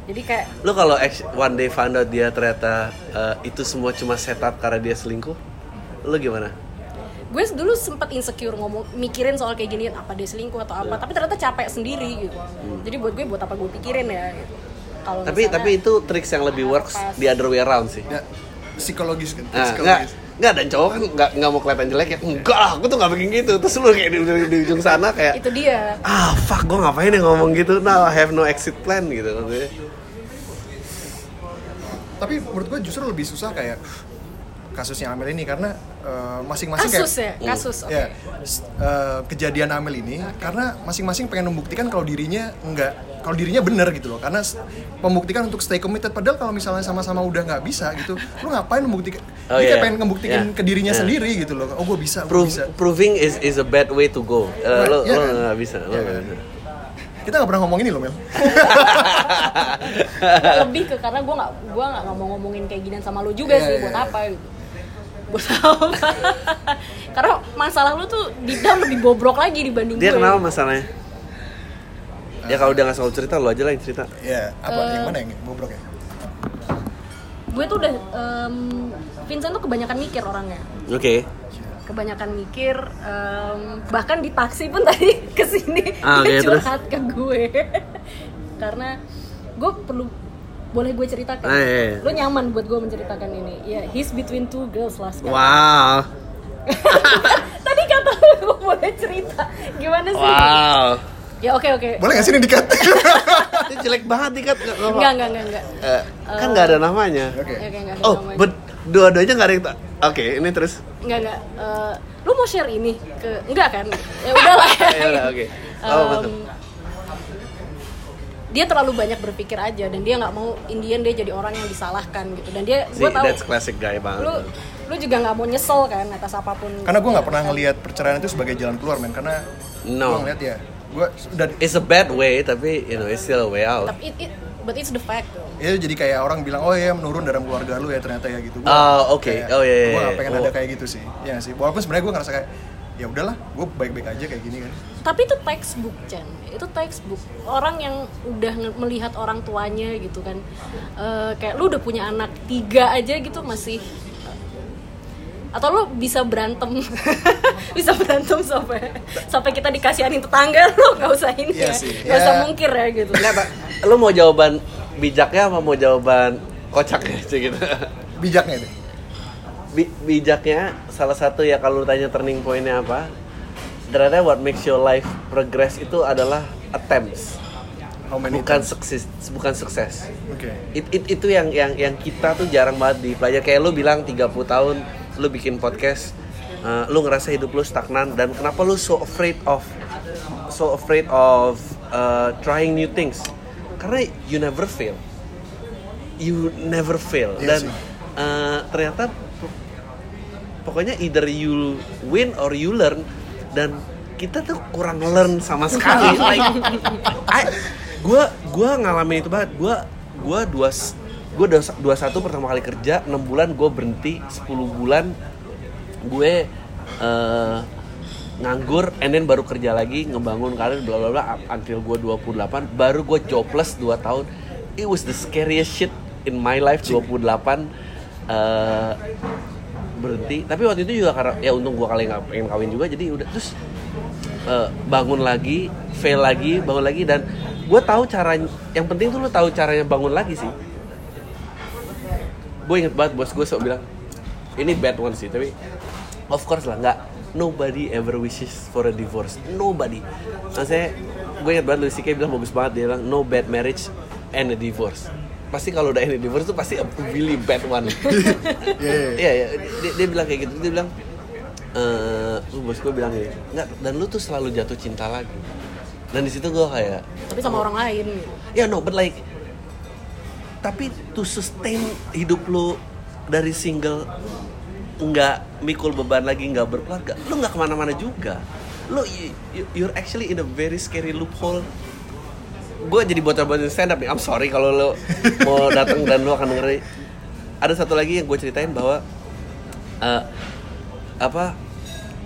Jadi kayak lo kalau one day found out dia ternyata eh, itu semua cuma setup karena dia selingkuh lo gimana gue dulu sempet insecure ngomong mikirin soal kayak gini apa dia selingkuh atau apa tapi ternyata capek sendiri gitu jadi buat gue buat apa gue pikirin ya gitu kalau tapi misalnya- tapi itu tricks yang lebih works Pas. di other way around sih Ya, psikologis kan. Nah, enggak, psikologis. enggak dan cowok kan enggak enggak mau kelihatan jelek ya. Enggak lah, aku tuh enggak bikin gitu. Terus lu kayak di, di, di ujung sana kayak itu dia ah fuck gue ngapain ya ngomong gitu. Now I have no exit plan gitu maksudnya. Tapi menurut gue justru lebih susah kayak kasusnya Amel ini karena eh, masing-masing kasus kayak ya kasus oke ya s- eh, kejadian Amel ini karena masing-masing pengen membuktikan kalau dirinya enggak kalau dirinya benar gitu loh karena membuktikan untuk stay committed padahal kalau misalnya sama-sama udah nggak bisa gitu lu ngapain membuktikan Oh, dia iya. kayak pengen ngebuktikan Iya. ke dirinya Iya. sendiri gitu loh oh gue bisa gue Prove, bisa proving is is a bad way to go. Eh, lo Iya lo kan? nggak bisa. Lo Iya nggak kan? bisa. kita nggak pernah ngomong ini loh Mel lebih ke karena gue nggak gue nggak mau ngomongin kayak ginian sama lu juga Iya, sih iya, buat iya. apa gitu buat apa karena masalah lu tuh di dalam lebih bobrok lagi dibanding Dia gue kenapa masalahnya? Ya kalau udah nggak selalu cerita lo aja lah yang cerita. ya apa Eh. yang mana yang bobrok ya gue tuh udah em, Vincent tuh kebanyakan mikir orangnya Oke. kebanyakan mikir em, bahkan di taksi pun tadi ke sini Ah, dia oke, terus? curhat ke gue karena gue perlu boleh gue ceritakan Ah, iya, iya. lo nyaman buat gue menceritakan ini ya he's between two girls lah sekarang Wow. tadi kata lo boleh cerita gimana sih Wow. ya oke oke boleh nggak sih ini dikat Ini jelek banget nih kan. enggak enggak enggak enggak Eh, kan nggak ada namanya. oke Ya, enggak ada Oh, namanya. but dua-duanya nggak ada yang Oke, ini terus. enggak enggak Eh, lu mau share ini ke enggak kan ya udahlah Ya udah, oke. Oh, Em, mantap. Dia terlalu banyak berpikir aja dan dia nggak mau Indian dia jadi orang yang disalahkan gitu dan dia gue tahu that's classic guy banget. lu lu juga nggak mau nyesel kan atas apa pun karena gue nggak ya, pernah ngelihat perceraian itu sebagai jalan keluar men karena No. gue ngeliat ya gue udah It's a bad way, tapi you know it's still a way out. tapi it, it but it's the fact though. ya jadi kayak orang bilang oh ya menurun dalam keluarga lu ya ternyata ya gitu Oh, oke. Oh, iya, iya, gue iya. pengen Oh. ada kayak gitu sih ya sih walaupun sebenarnya gue ngerasa kayak ya udahlah gue baik-baik aja kayak gini kan. Tapi itu textbook Chan. Itu textbook. Orang yang udah melihat orang tuanya gitu kan. Eh, kayak lu udah punya anak tiga aja gitu masih atau lu bisa berantem. Bisa berantem sampai sampai kita dikasihanin tetangga. Lu nggak usah ini Iya ya. sih, nggak usah ya. mungkir ya gitu. Lu mau jawaban bijaknya apa mau jawaban kocaknya sih gitu? bijaknya deh Bi- bijaknya salah satu ya kalau tanya turning pointnya apa? Ternyata what makes your life progress itu adalah attempts, how many bukan sukses, bukan sukses. oke. It- it- itu yang yang yang kita tuh jarang banget dipelajari. Kayak lu bilang 30 tahun lu bikin podcast uh, lu ngerasa hidup lu stagnan dan kenapa lu so afraid of so afraid of uh, trying new things? Karena you never fail. You never fail. Iya dan uh, ternyata pokoknya either you win or you learn dan kita tuh kurang learn sama sekali. Like I- gua gua ngalamin itu banget. Gua gua dua gue dua satu pertama kali kerja 6 bulan gue berhenti 10 bulan gue eh, nganggur and then baru kerja lagi ngebangun karir bla bla bla until gue 28 baru gue jobless 2 tahun. It was the scariest shit in my life 28 eh, berhenti. Tapi waktu itu juga karena ya untung gue kali nggak pengen kawin juga jadi udah terus eh, bangun lagi fail lagi bangun lagi dan gue tahu cara yang penting tuh lo tahu caranya bangun lagi sih. Gue inget banget bos gue sok bilang ini bad one sih tapi of course lah nggak nobody ever wishes for a divorce nobody. Maksudnya gue inget banget Louis C.K. bilang bagus banget dia bilang no bad marriage and a divorce pasti kalau udah ini divorce tuh pasti a really bad one. Iya, iya. iya. Iya dia, dia bilang kayak gitu. Dia bilang eh lu bos gue bilang gini nggak dan lu tuh selalu jatuh cinta lagi. Dan di situ gue kayak tapi sama orang lain. Ya no but like tapi to sustain hidup lu dari single nggak mikul beban lagi nggak berkeluarga lu nggak ke mana-mana juga. Lu you- you- you're actually in a very scary loophole gue jadi bocor-bocor stand up nih I'm sorry kalau lo mau datang dan lo akan dengerin ada satu lagi yang gue ceritain bahwa eh, apa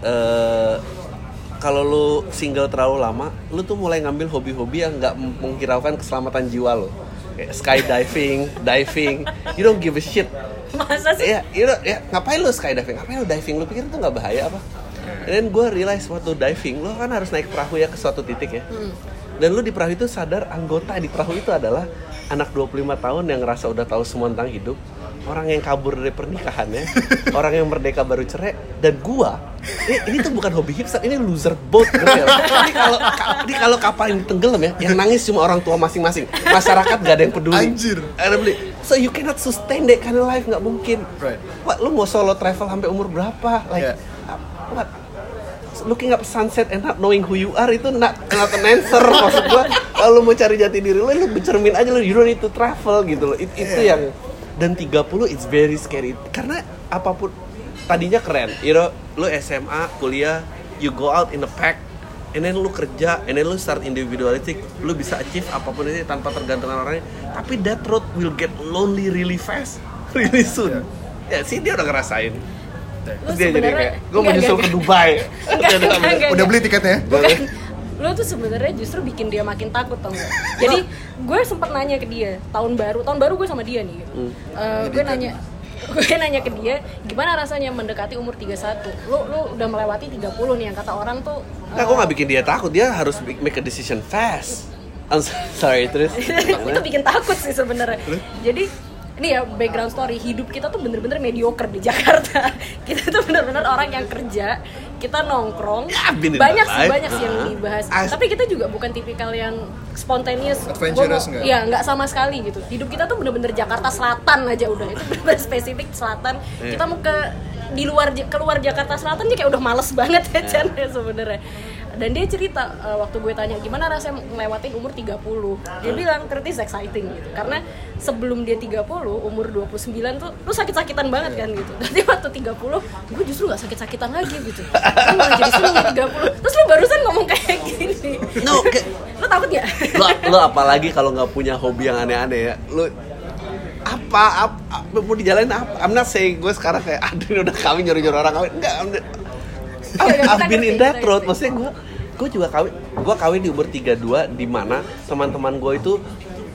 eh, kalau lu single terlalu lama, lu tuh mulai ngambil hobi-hobi yang nggak menghiraukan keselamatan jiwa lo. Kayak skydiving, diving, you don't give a shit. masa sih Iya, you know, ya ngapain lu skydiving? Ngapain lu diving? Lu pikir itu nggak bahaya apa? Dan gue realize waktu diving, lo kan harus naik perahu ya ke suatu titik ya. Dan lu di perahu itu sadar anggota di perahu itu adalah anak 25 tahun yang ngerasa udah tahu semua tentang hidup, orang yang kabur dari pernikahannya, orang yang merdeka baru cerai, dan gua ini, ini tuh bukan hobi hipster, ini loser boat. ngerti nggak? Ini kalau ka- ini kalau kapal ini tenggelam ya, yang nangis cuma orang tua masing-masing. Masyarakat gak ada yang peduli. Anjir. Ada beli. So you cannot sustain that kind of life nggak mungkin. Right. What lu mau solo travel sampai umur berapa? Like Yeah. what? Looking up sunset and not knowing who you are itu not, not an answer maksud gua. Kalau mau cari jati diri lu, lu bercermin aja lu you don't need to travel gitu loh. It- itu Yeah. yang dan 30 it's very scary karena apa pun tadinya keren, you know, lu SMA, kuliah, you go out in a pack and then lu kerja, and then lu start individualistic, lu bisa achieve apa pun itu tanpa tergantung orang lain. Tapi that road will get lonely really fast, really soon. Ya sih dia udah ngerasain. Lu Terus dia jadi sebenarnya- kayak, gue menyusul enggak, ke Dubai. Enggak, enggak, enggak. Udah beli tiketnya? bukan lu tuh sebenarnya justru bikin dia makin takut tau gak? jadi gue sempet nanya ke dia tahun baru tahun baru gue sama dia nih gitu. Eh, gue nanya gue nanya ke dia gimana rasanya mendekati umur 31 lu lu udah melewati 30 nih yang kata orang tuh Nah, gue gak bikin dia takut, dia harus make a decision fast. I'm so- sorry, terus itu bikin takut sih sebenarnya jadi ini ya background story. Hidup kita tuh bener-bener mediocre di Jakarta. Kita tuh bener-bener orang yang kerja kita nongkrong. Ya, banyak sih banyak sih yang dibahas. I- tapi kita juga bukan tipikal yang spontaneous. Adventurous nggak? ya nggak sama sekali gitu. Hidup kita tuh bener-bener Jakarta Selatan aja udah. Itu bener-bener spesifik Selatan. Iya. kita mau ke di luar keluar Jakarta Selatan aja kayak udah males banget ya Chan ya sebenarnya dan dia cerita eh, waktu gue tanya gimana rasanya ngelewatin umur 30 dia bilang 30 is exciting gitu. Karena sebelum dia 30 umur 29 tuh lu sakit-sakitan banget kan gitu. Tapi waktu 30 gue justru gak sakit-sakitan lagi gitu. Lu malah jadi seneng di 30 terus lu barusan ngomong kayak gini. No, kayak- lu takut ya lo, lo apalagi kalau nggak punya hobi yang aneh-aneh ya lo apa, apa, apa mau dijalanin apa? I'm not saying gue sekarang kayak aduh udah kawin nyuruh-nyuruh orang kawin. Enggak I've, kita I've been in that kita road. maksudnya gue gue juga kawin gue kawin di umur 32 di mana teman-teman gue itu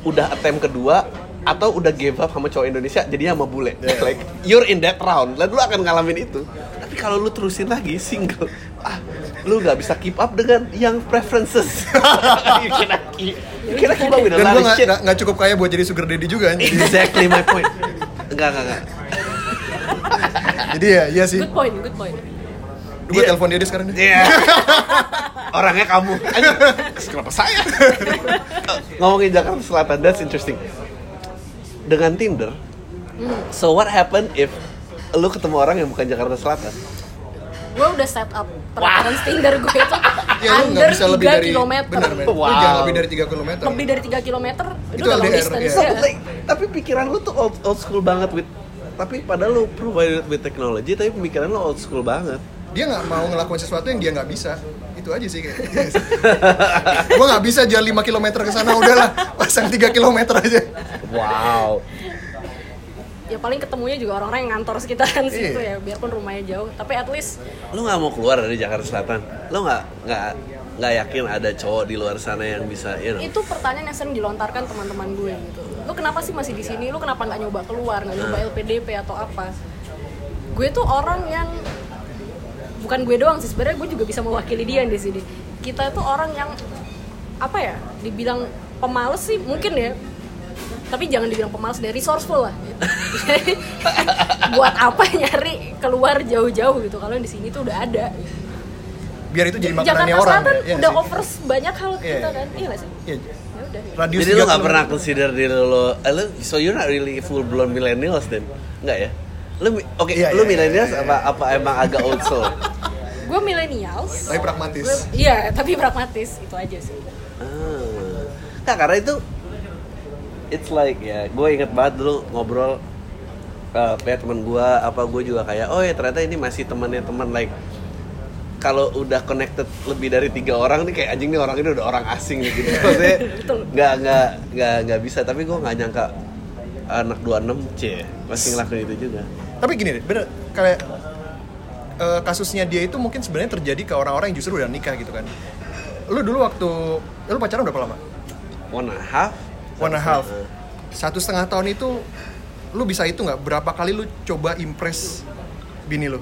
udah attempt kedua atau udah give up sama cowok Indonesia jadi sama bule. Like you're in that round. Lalu lu akan ngalamin itu. Tapi kalau lu terusin lagi single ah lu nggak bisa keep up dengan yang preferences. You cannot keep, you cannot keep up with a Dan lot gue of nggak shit. nggak- nggak cukup kaya buat jadi sugar daddy juga anjir. exactly my point. Enggak enggak enggak Jadi ya, iya sih. good point good point Gue Dia- telepon dia deh sekarang deh. Iya. Orangnya kamu. Anjing, Kenapa saya? Ngomongin Jakarta Selatan, that's interesting. Dengan Tinder, so what happen if lu ketemu orang yang bukan Jakarta Selatan? gue udah set up preference Tinder gue itu Ya under bisa 3 lebih dari kilometer. Lu Wow. jangan lebih dari 3 km. lebih dari 3 kilometer itu, Itu udah long distance ya. So, like, tapi pikiran lu tuh old, old school banget with tapi padahal lu provided with technology tapi pemikiran lu old school banget Dia nggak mau ngelakuin sesuatu yang dia nggak bisa. Itu aja sih kayak gue nggak bisa jalan 5 km ke sana udahlah. Pasang 3 km aja. Wow. Ya paling ketemunya juga orang-orang yang ngantor sekitaran situ Iya. ya biarpun rumahnya jauh. Tapi at least lu nggak mau keluar dari Jakarta Selatan? Lu nggak nggak nggak yakin ada cowok di luar sana yang bisa you know, itu pertanyaan yang sering dilontarkan teman-teman gue gitu. Lu kenapa sih masih di sini? Lu kenapa nggak nyoba keluar? Nggak nyoba LPDP atau apa? Gue tuh orang yang bukan gue doang sih sebenarnya gue juga bisa mewakili dia di sini. Kita tuh orang yang apa ya dibilang pemalas sih mungkin ya. Tapi jangan dibilang pemalas deh resourceful lah. Buat apa nyari keluar jauh-jauh gitu kalau yang di sini tuh udah ada. Biar itu jadi makanannya Jakarta orang Selatan ya udah sih? over banyak hal Iya. kita kan. Iya nggak sih? Iya. ya udah. Radius jadi lu 3 nggak pernah consider diri lo eh, lu so you're not really full blown millennials then? Nggak ya lu oke Iya, lu iya, millennials iya, iya. apa apa emang agak old soul gue millennials. Tapi pragmatis. Iya tapi pragmatis itu aja sih. Ah. Nah, karena itu it's like ya, gue inget banget dulu ngobrol uh, kayak teman gue apa gue juga kayak oh ya ternyata ini masih temannya teman like kalau udah connected lebih dari tiga orang nih kayak anjing nih orang ini udah orang asing nih gitu. Maksudnya Betul. nggak nggak nggak nggak bisa. Tapi gue nggak nyangka anak 26 c masih ngelakuin itu juga tapi gini deh bener kayak eh, kasusnya dia itu mungkin sebenarnya terjadi ke orang-orang yang justru udah nikah gitu kan. Lu dulu waktu lu pacaran berapa lama? One and a half. One and a half. Satu setengah tahun itu lu bisa itu nggak berapa kali lu coba impress bini lu?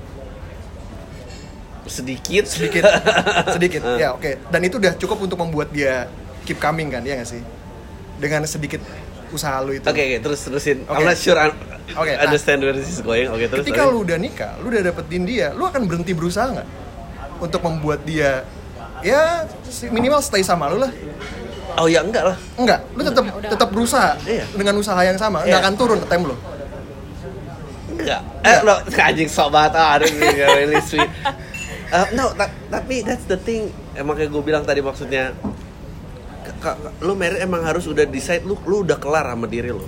sedikit. Sedikit. Sedikit. Ya oke. Dan itu udah cukup untuk membuat dia keep coming kan ya nggak sih? Dengan sedikit usaha lu itu Oke oke terus terusin. Oke. I'm not sure I Oke, nah. understand where this is going. Oke terus. ketika terus. lu udah nikah lu udah dapetin dia lu akan berhenti berusaha nggak untuk membuat dia ya minimal stay sama lu lah Oh ya enggak lah. enggak lu tetap tetap berusaha Iya. dengan usaha yang sama Iya. nggak akan turun time lu Enggak. Eh lo anjing sok banget ah, ini really sweet. Uh, no, ta- tapi that's the thing. Emang kayak gue bilang tadi maksudnya lu married emang harus udah decide lu lu udah kelar sama diri lu.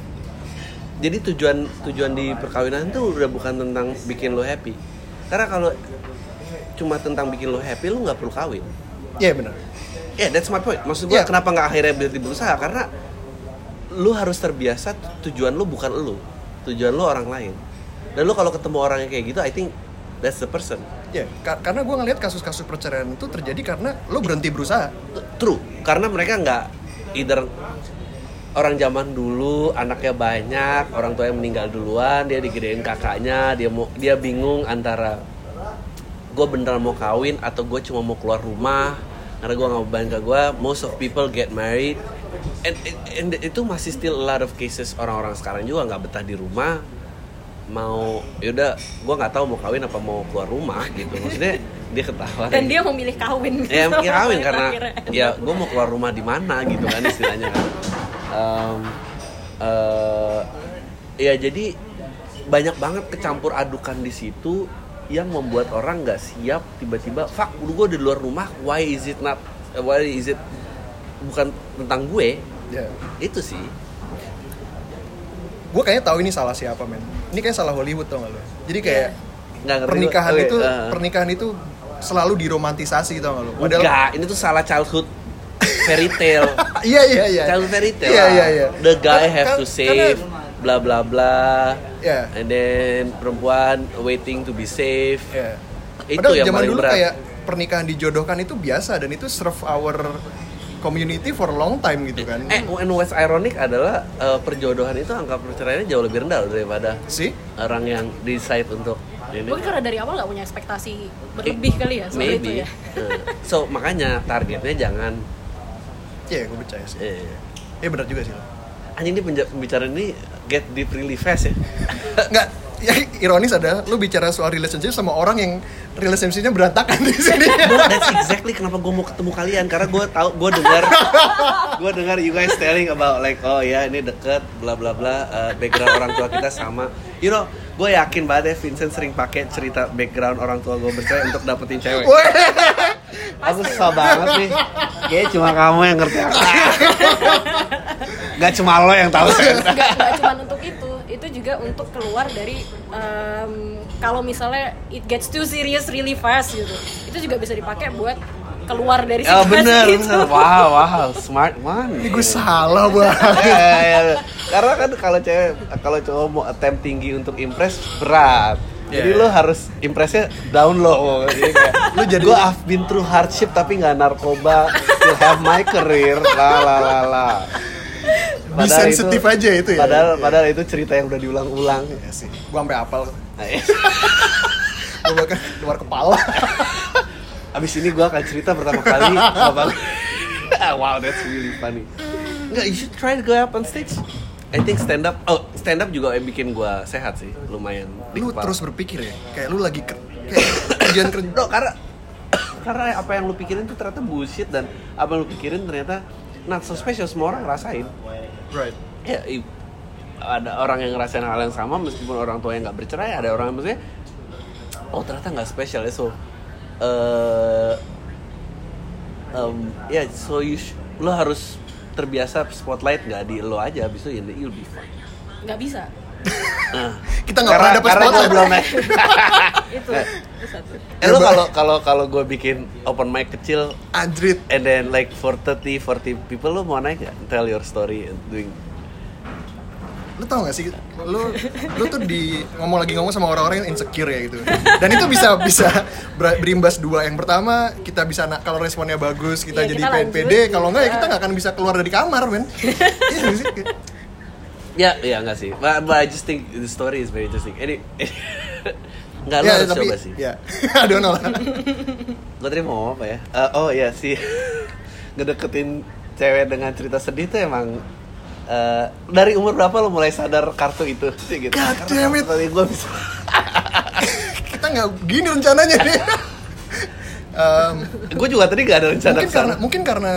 Jadi tujuan tujuan di perkawinan tuh udah bukan tentang bikin lu happy. Karena kalau cuma tentang bikin lu happy lu nggak perlu kawin. iya benar Ya, that's my point. Maksud gue Iya. kenapa nggak akhirnya berhenti berusaha? Karena lu harus terbiasa tujuan lu bukan lu, tujuan lu orang lain. Dan lu kalau ketemu orang yang kayak gitu, I think that's the person. ya ka- karena gue ngelihat kasus-kasus perceraian itu terjadi karena lu berhenti berusaha True, karena mereka nggak either orang zaman dulu anaknya banyak, orang tua yang meninggal duluan, dia digedein kakaknya, dia mau dia bingung antara gue beneran mau kawin atau gue cuma mau keluar rumah karena gue nggak beban ke gue. Most of people get married, and, and- and itu masih still a lot of cases orang-orang sekarang juga nggak betah di rumah mau yaudah gue nggak tahu mau kawin apa mau keluar rumah gitu. Maksudnya dia ketawa. Dan dia memilih kawin ya mungkin kawin karena ya gue mau keluar rumah di mana gitu kan istilahnya kan. Em, eh, ya jadi banyak banget kecampur adukan di situ yang membuat orang nggak siap tiba-tiba fuck gue di luar rumah why is it not why is it bukan tentang gue? Ya. Itu sih gue kayaknya tahu ini salah siapa men. Ini kayak salah Hollywood tau gak lo jadi kayak nggak ngerti pernikahan gua. Oke, itu eh. pernikahan itu selalu diromantisasi tau gak lo padahal enggak ini tuh salah childhood fairy tale. Iya iya iya. Childhood fairy tale iya iya iya. The guy have to save bla bla bla. Ya and then perempuan waiting to be safe. Ya itu padahal yang zaman paling dulu berat. kayak pernikahan dijodohkan itu biasa dan itu serve our community for long time gitu kan. Eh and what's ironic adalah eh, perjodohan itu angka perceraiannya jauh lebih rendah daripada sih orang yang decide untuk ini. Mungkin karena dari awal nggak punya ekspektasi berlebih kali ya soal maybe. itu ya. Eh, so makanya targetnya jangan. Iya, gue percaya sih. eh, Iya benar juga sih. anjing ini pembicaraan ini get deep really fast ya. Enggak, yang ironis adalah lu bicara soal relationship sama orang yang relationshipnya berantakan di sini. Bro, that's exactly kenapa gue mau ketemu kalian karena gue tahu gue dengar gue dengar you guys telling about like oh ya ini deket bla bla bla uh, background orang tua kita sama. You know gue yakin banget ya Vincent sering pakai cerita background orang tua gue bercerai untuk dapetin cewek. Aku susah banget nih. Kayaknya cuma kamu yang ngerti aku. Gak cuma lo yang tahu. Nggak nggak cuma untuk itu itu juga untuk keluar dari em, kalau misalnya it gets too serious really fast gitu itu juga bisa dipakai buat keluar dari Oh situasi bener, itu. bener. Wow, wow, smart one. Ini gue salah banget. Ya, ya, ya. Karena kan kalau cewek, kalau cowok mau attempt tinggi untuk impress berat. Iya, Jadi iya. lo harus impressnya down low. Jadi kayak, Lu jadi- gue I've been through hardship tapi nggak narkoba, still have my career, la la la la. Be sensitif aja itu ya. Padahal, Iya. padahal itu cerita yang udah diulang-ulang. Iya sih. Gue sampai apal. Nah, iya. Gue bahkan keluar kepala. Abis ini gue akan cerita pertama kali abang. wow, that's really funny. Enggak, you should try to go up on stage. I think stand up. Oh, stand up juga yang bikin gue sehat sih, lumayan. lu kepala. terus berpikir ya, kayak lu lagi ker kayak kerjaan kerja. No, karena karena apa yang lu pikirin tuh ternyata bullshit dan apa yang lu pikirin ternyata not so special semua orang ngerasain. Right. Ya, ada orang yang ngerasain hal yang sama meskipun orang tua yang nggak bercerai, ada orang yang maksudnya oh ternyata nggak spesial ya so eh um, ya so you sh- lo harus terbiasa spotlight nggak di lo aja habis itu ya you'll be fine nggak bisa Nah, Kita nggak pernah gue spotlight. belum itu satu eh lo kalau kalau kalau gue bikin open mic kecil Adrit. and then like for 30 40 people lo mau naik gak tell your story and doing Lu tau gak sih, lu lu tuh di ngomong lagi ngomong sama orang-orang yang insecure ya gitu. Dan itu bisa bisa ber- berimbas dua. Yang pertama kita bisa na- kalau responnya bagus kita Iya, jadi kita PNPD, lanjut. kalau enggak ya kita nggak akan bisa keluar dari kamar, men. Iya sih? Ya, ya enggak sih. But, but I just think the story is very interesting. Ini enggak lo Ya, harus tapi coba sih. ya. Aduh no. Gue tadi mau apa ya? Eh, oh ya sih. Ngedeketin cewek dengan cerita sedih tuh emang eh, dari umur berapa lo mulai sadar kartu itu sih gitu? God damn it. Tadi gue bisa. kita nggak gini rencananya nih. Em, gue juga tadi gak ada rencana mungkin karena mungkin karena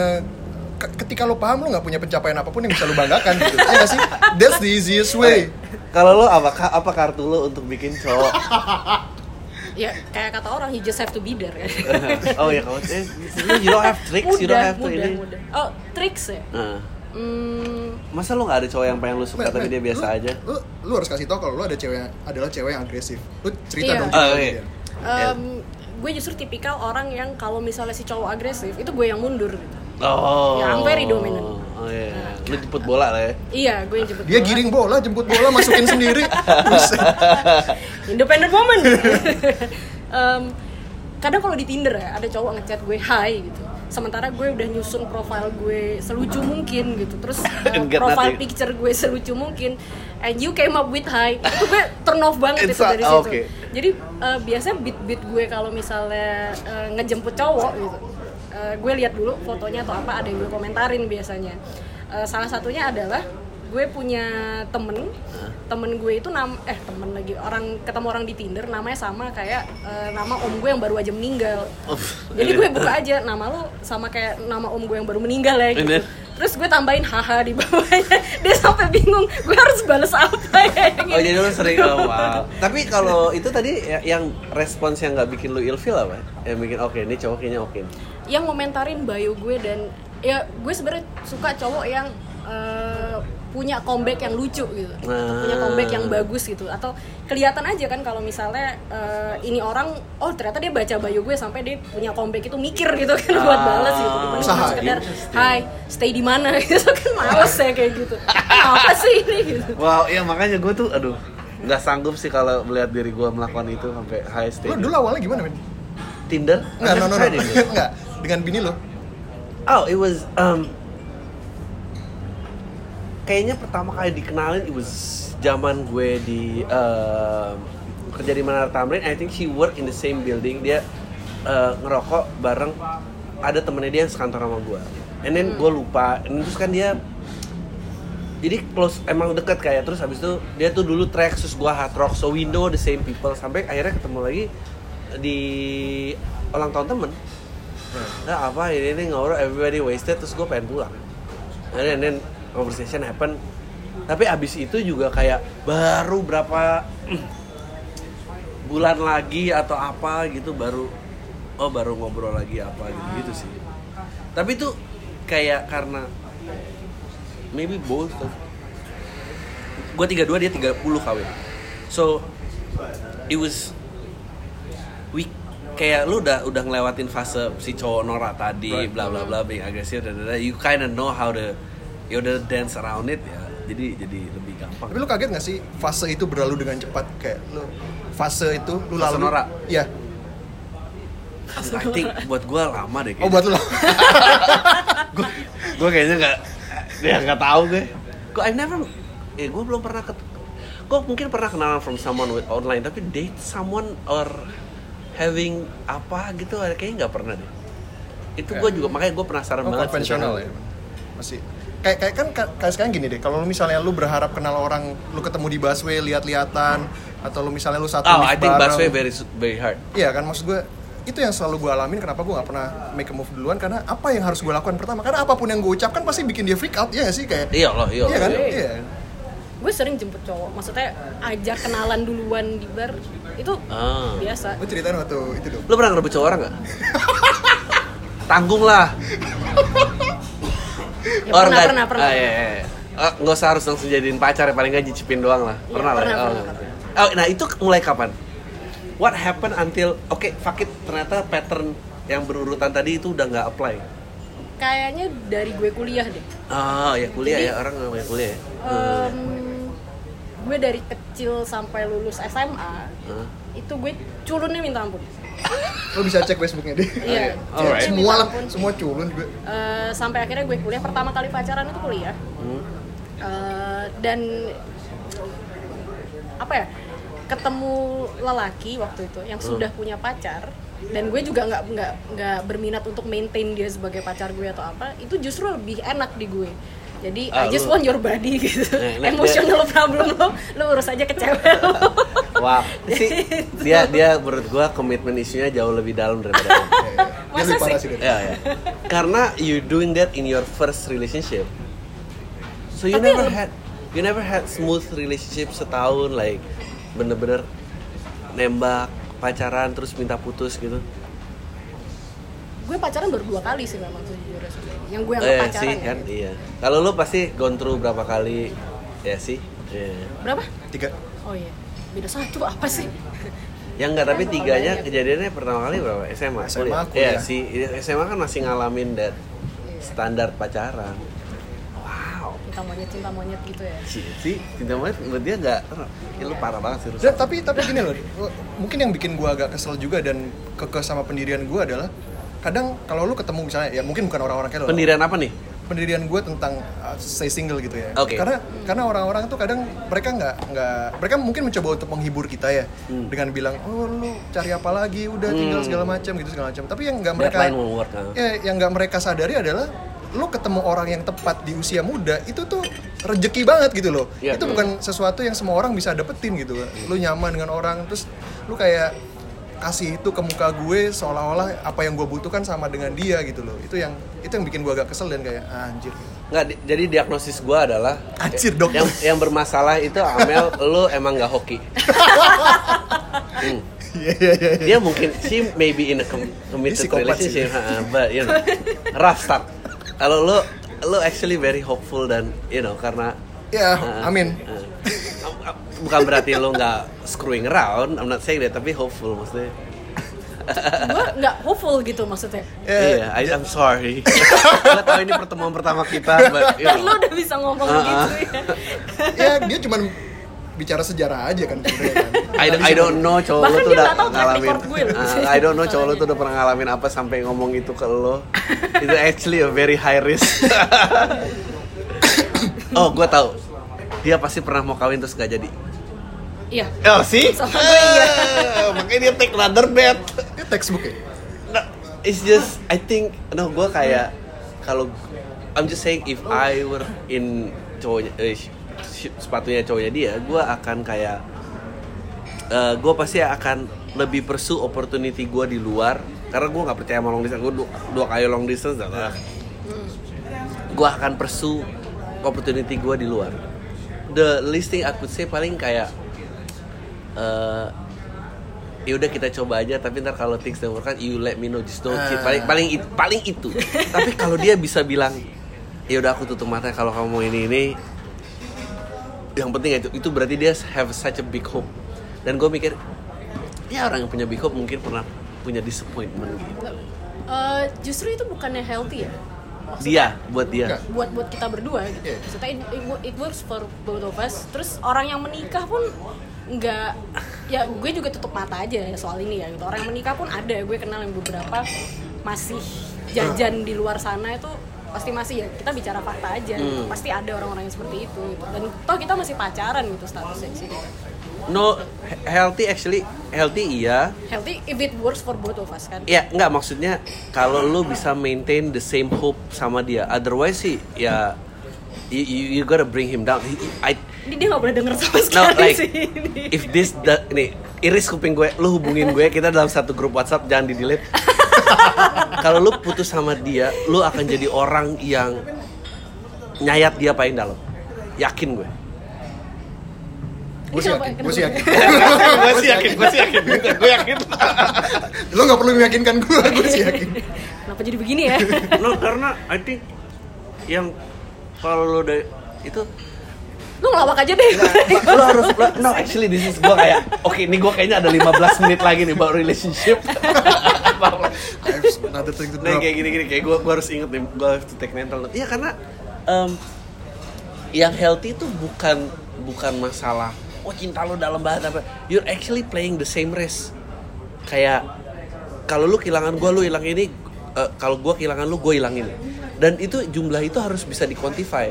ke- ketika lo paham lo nggak punya pencapaian apa pun yang bisa lo banggakan gitu. Ya sih? That's the easiest way. Kalau lo apa apa kartu lo untuk bikin cowok? ya kayak kata orang you just have to be there kan oh ya kalau eh, you don't have tricks, you don't mudah have to mudah ini. mudah oh tricks ya Nah, hmm, masa lo gak ada cowok yang pengen lo suka Men, tapi men, dia biasa lu- aja? Lu, lu harus kasih tau kalau lu ada cewek yang- adalah cewek yang agresif. Lu cerita Iya. dong. Oh, cerita iya. dia. em, gue justru tipikal orang yang kalau misalnya si cowok agresif itu gue yang mundur gitu. Oh. Ya, I'm very dominant. Oh iya. Lu jemput bola lah ya. iya gue yang jemput Dia bola. giring bola, jemput bola, masukin sendiri. Buset. independent woman Em, kadang kalau di Tinder ya ada cowok ngechat gue hi gitu sementara gue udah nyusun profile gue selucu mungkin gitu terus uh, profile picture gue selucu mungkin and you came up with hi itu gue turn off banget It's itu dari situ okay. jadi uh, biasanya beat beat gue kalau misalnya uh, ngejemput cowok gitu uh, gue lihat dulu fotonya atau apa ada yang gue komentarin biasanya. Uh, salah satunya adalah gue punya temen temen gue itu nam eh temen lagi orang ketemu orang di Tinder namanya sama kayak uh, nama om gue yang baru aja meninggal Uff. jadi gue buka aja nama lu sama kayak nama om gue yang baru meninggal ya gitu. Ini. terus gue tambahin haha di bawahnya dia sampai bingung gue harus balas apa ya Oh jadi lu sering oh, wow. Tapi kalau itu tadi ya- yang respons yang nggak bikin lu ilfeel apa? Yang bikin oke ini cowok kayaknya oke. yang ngomentarin bio gue dan ya gue sebenarnya suka cowok yang eh, punya comeback yang lucu gitu atau punya Ah. comeback yang bagus gitu atau kelihatan aja kan kalau misalnya eh, ini orang oh ternyata dia baca bio gue sampai dia punya comeback itu mikir gitu kan buat Ah. balas gitu dibanding cuma sekedar hai stay di mana gitu kan males ya kayak gitu apa sih ini gitu Wow, ya makanya gue tuh aduh nggak sanggup sih kalau melihat diri gue melakukan itu sampai high Lu stage. dulu awalnya gimana, men? Tinder? Enggak, no, no, no. Tried it. Enggak. Dengan bini lo. Oh, it was um kayaknya pertama kali dikenalin it was zaman gue di um, kerja di Menara Tamrin. I think she work in the same building. Dia uh, ngerokok bareng ada temennya dia yang sekantor sama gue. And then gue lupa. And terus kan dia jadi close emang deket kayak terus habis itu dia tuh dulu track terus gua hard rock so we know the same people sampai akhirnya ketemu lagi di ulang tahun temen nah apa ini ini ngobrol everybody wasted terus gue pengen pulang and then, and then conversation happen. Tapi abis itu juga kayak baru berapa bulan lagi atau apa gitu baru oh baru ngobrol lagi apa gitu gitu sih. Tapi itu kayak karena maybe both of gue 32 dia 30 kawin. So it was we kayak lu udah udah ngelewatin fase si cowok norak tadi bla bla bla being agresif dan you kind of know how to you udah dance around it ya jadi jadi lebih gampang Tapi lu kaget gak sih fase itu berlalu dengan cepat kayak lu fase itu lu Fase lalu norak? Iya. I think buat gue lama deh Oh buat lu. gue kayaknya nggak ya nggak tahu gue gue I never eh gue belum pernah ket gue mungkin pernah kenalan from someone with online tapi date someone or having apa gitu kayaknya nggak pernah deh itu gue juga makanya gue penasaran Oh, banget konvensional ya. Masih kayak kayak kan ka- kayak sekarang gini deh. Kalau lu misalnya lu berharap kenal orang, lu ketemu di busway lihat-lihatan atau lu misalnya lu satu oh lift I think bareng. busway very very hard Iya kan maksud gue itu yang selalu gue alamin kenapa gue nggak pernah make a move duluan karena apa yang harus gue lakukan pertama karena apa pun yang gue ucapkan pasti bikin dia freak out ya sih kayak iya loh iya iya kan loh. iya gue sering jemput cowok maksudnya ajak kenalan duluan di bar itu Ah. biasa lu ceritain waktu itu dong Lo pernah ngerebut cowok orang gak? Tanggung lah. Ya, Or pernah, nggak- pernah, pernah. Ah, iya, iya. iya. Oh, nggak usah harus langsung jadiin pacar ya, paling nggak cicipin doang lah. Iya, Pernah, pernah, lah. Oh, pernah, nggak. Oh, nah itu mulai kapan? What happened until oke fuck it ternyata pattern yang berurutan tadi itu udah nggak apply. kayaknya dari gue kuliah deh Ah ya kuliah Jadi- ya orang nggak kuliah. ya. Em, gue dari kecil sampai lulus SMA Hah? itu gue culunnya minta ampun lu bisa cek Facebooknya deh. Iya. Alright. culunnya semua lah ampun. semua culun juga. Eh, sampai akhirnya gue kuliah. Pertama kali pacaran itu kuliah. Hmm. Eh, dan apa ya? Ketemu lelaki waktu itu yang sudah punya pacar dan gue juga nggak nggak nggak berminat untuk maintain dia sebagai pacar gue atau apa itu justru lebih enak di gue jadi Ah, I just lu- want your body gitu Nah, nah, emotional problem lo lo urus aja ke cewek lo Wah, sih dia dia menurut gua komitmen isunya jauh lebih dalam daripada dia Masa lebih parah sih? Ya, ya. Karena you doing that in your first relationship. So you Tapi never had you never had smooth relationship setahun like bener-bener nembak pacaran terus minta putus gitu. gue pacaran baru dua kali sih memang yang gue Eh, anggap pacaran sih ya. kan iya. Kalau lu pasti gone through berapa kali ya sih? Iya. berapa tiga oh iya beda satu apa sih Ya enggak, tapi tiganya kejadiannya pertama kali berapa? SMA. SMA, Iya kuliah. sih, SMA kan masih ngalamin that standar pacaran. Wow. cinta monyet cinta monyet gitu ya sih sih cinta monyet menurut dia nggak ya, lu parah banget sih. Dan, tapi tapi gini loh, mungkin yang bikin gua agak kesel juga dan kekeh sama pendirian gua adalah kadang kalau lu ketemu misalnya ya mungkin bukan orang-orang kayak lo. pendirian apa nih pendirian gue tentang uh, stay single gitu ya. Oke. Karena karena orang-orang tuh kadang mereka nggak nggak mereka mungkin mencoba untuk menghibur kita ya Hmm. dengan bilang oh lu cari apa lagi udah tinggal Hmm. segala macam gitu segala macam. Tapi yang nggak mereka work ya yang nggak mereka sadari adalah lu ketemu orang yang tepat di usia muda itu tuh rejeki banget gitu loh. Iya. Itu bukan sesuatu yang semua orang bisa dapetin gitu. Lu nyaman dengan orang terus lu kayak kasih itu ke muka gue seolah-olah apa yang gue butuhkan sama dengan dia gitu loh. Itu yang itu yang bikin gue agak kesel dan kayak ah, anjir. nggak di- jadi diagnosis gua adalah Anjir, dokter. yang yang bermasalah itu Amel lu emang nggak hoki Hmm. Iya iya iya. dia mungkin she maybe in a com- committed relationship but you know rough start kalau lu lu actually very hopeful dan you know karena Ya, uh, amin. uh, bukan berarti lu nggak screwing around I'm not saying that tapi hopeful maksudnya gue nggak hopeful gitu maksudnya Iya, I, I'm sorry. Gue tahu ini pertemuan pertama kita, but you dan lo know. udah bisa ngomong Uh-uh. gitu ya ya dia cuman bicara sejarah aja kan sebenarnya kan. I, I don't know cowok Bahkan lu tuh udah ngalamin. record gue loh. Ah, I don't know cowok lu tuh udah pernah ngalamin apa sampai ngomong itu ke lo. Itu actually a very high risk. oh, gue tahu. Dia pasti pernah mau kawin terus gak jadi. Iya Oh, sih? Sama gue iya. makanya dia take another bet. Dia textbook ya. No, it's just I think no gue kayak kalau I'm just saying if I were in cowoknya eh, sepatunya cowoknya dia gue akan kayak eh gue pasti akan lebih pursue opportunity gue di luar karena gue nggak percaya sama long distance gue dua, dua kali long distance dah gue akan pursue opportunity gue di luar the least thing I could say paling kayak eh ya udah kita coba aja tapi ntar kalau things don't work out you let me know just don't cheat paling paling it- paling itu tapi kalau dia bisa bilang ya udah aku tutup mata kalau kamu mau ini ini yang penting itu itu berarti dia have such a big hope dan gue mikir ya orang yang punya big hope mungkin pernah punya disappointment gitu Eh, justru itu bukannya healthy ya dia buat dia Enggak. buat buat kita berdua gitu. Iya. Maksudnya it, it, it works for both of us. Terus orang yang menikah pun nggak ya gue juga tutup mata aja ya soal ini ya gitu. Orang yang menikah pun ada, gue kenal yang beberapa masih jajan di luar sana itu pasti masih ya kita bicara fakta aja Hmm. pasti ada orang-orang yang seperti itu gitu. dan toh kita masih pacaran gitu statusnya sini no he- healthy actually healthy iya healthy if it works for both of us kan ya nggak maksudnya kalau lu bisa maintain the same hope sama dia otherwise sih ya you, you, you gotta bring him down I, ini dia nggak boleh denger sama no sekali like sih. ini. if this the, nih iris kuping gue lu hubungin gue kita dalam satu grup WhatsApp jangan di delete kalau lu putus sama dia lu akan jadi orang yang nyayat dia paling dalam. Yakin gue. Gue sih yakin gue sih yakin. Gue sih yakin gue sih yakin. Gue yakin. Lo nggak perlu meyakinkan gue gue sih yakin. Kenapa jadi begini ya? No karena I think yang kalau lu udah itu lu ngelawak aja deh. Lo harus lo- no actually this is gue kayak oke ini gue kayaknya ada 15 menit lagi nih about relationship. I have another thing to nah drop. kayak gini gini kayak gue gue harus inget nih gue harus to take mental note. Iya karena em, yang healthy itu bukan bukan masalah oh cinta lo dalam banget apa. You're actually playing the same race. Kayak kalau lu kehilangan gue lu hilang ini eh, kalau gue kehilangan lu gue hilang ini dan itu jumlah itu harus bisa diquantify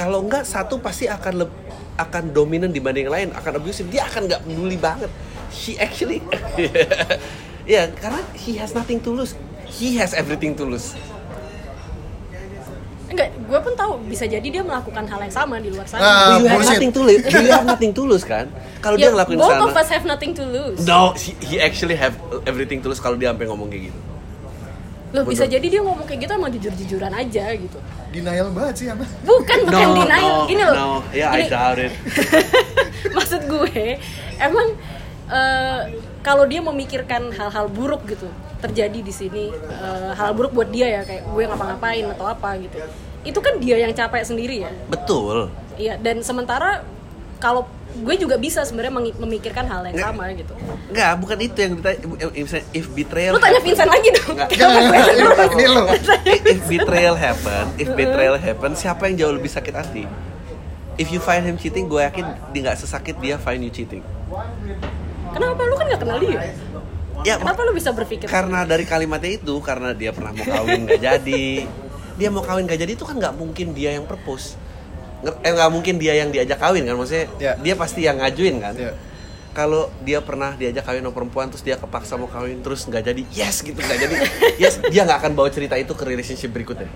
kalau enggak satu pasti akan leb- akan dominan dibanding yang lain akan abusive. Dia akan nggak peduli banget. He actually ya karena he has nothing to lose. He has everything to lose. Enggak gue pun tahu bisa jadi dia melakukan hal yang sama di luar sana. Ah, you have bullshit. nothing to lose? You have nothing to lose kan? Kalau dia Ya, ngelakuin both sana of us have nothing to lose. No he, he actually have everything to lose kalau dia sampai ngomong kayak gitu loh bisa jadi dia ngomong kayak gitu emang jujur-jujuran aja gitu. Denial banget sih Ana bukan bukan no denial. no gini loh. no. Yeah I doubt it. Maksud gue emang eh, kalau dia memikirkan hal-hal buruk gitu terjadi di sini eh, hal buruk buat dia ya kayak gue ngapa-ngapain atau apa gitu. Itu kan dia yang capek sendiri ya? Betul. Iya dan sementara kalau gue juga bisa sebenarnya memikirkan hal yang Nggak. sama gitu Enggak, bukan itu yang ditanya. If- If betrayal lu tanya Vincent lagi dong Nggak. ini lo if betrayal happen, if betrayal happen, siapa yang jauh lebih sakit hati? If you find him cheating, gue yakin dia nggak sesakit dia find you cheating. kenapa lu kan gak kenal dia Ya, kenapa lu bisa berpikir karena dari kalimatnya itu, karena dia pernah mau kawin nggak jadi, dia mau kawin nggak jadi itu kan nggak mungkin dia yang propose. Eh nggak mungkin dia yang diajak kawin kan, maksudnya Ya. dia pasti yang ngajuin kan. Ya. Kalau dia pernah diajak kawin sama perempuan terus dia kepaksa mau kawin terus nggak jadi, yes gitu nggak jadi, yes dia nggak akan bawa cerita itu ke relationship berikutnya.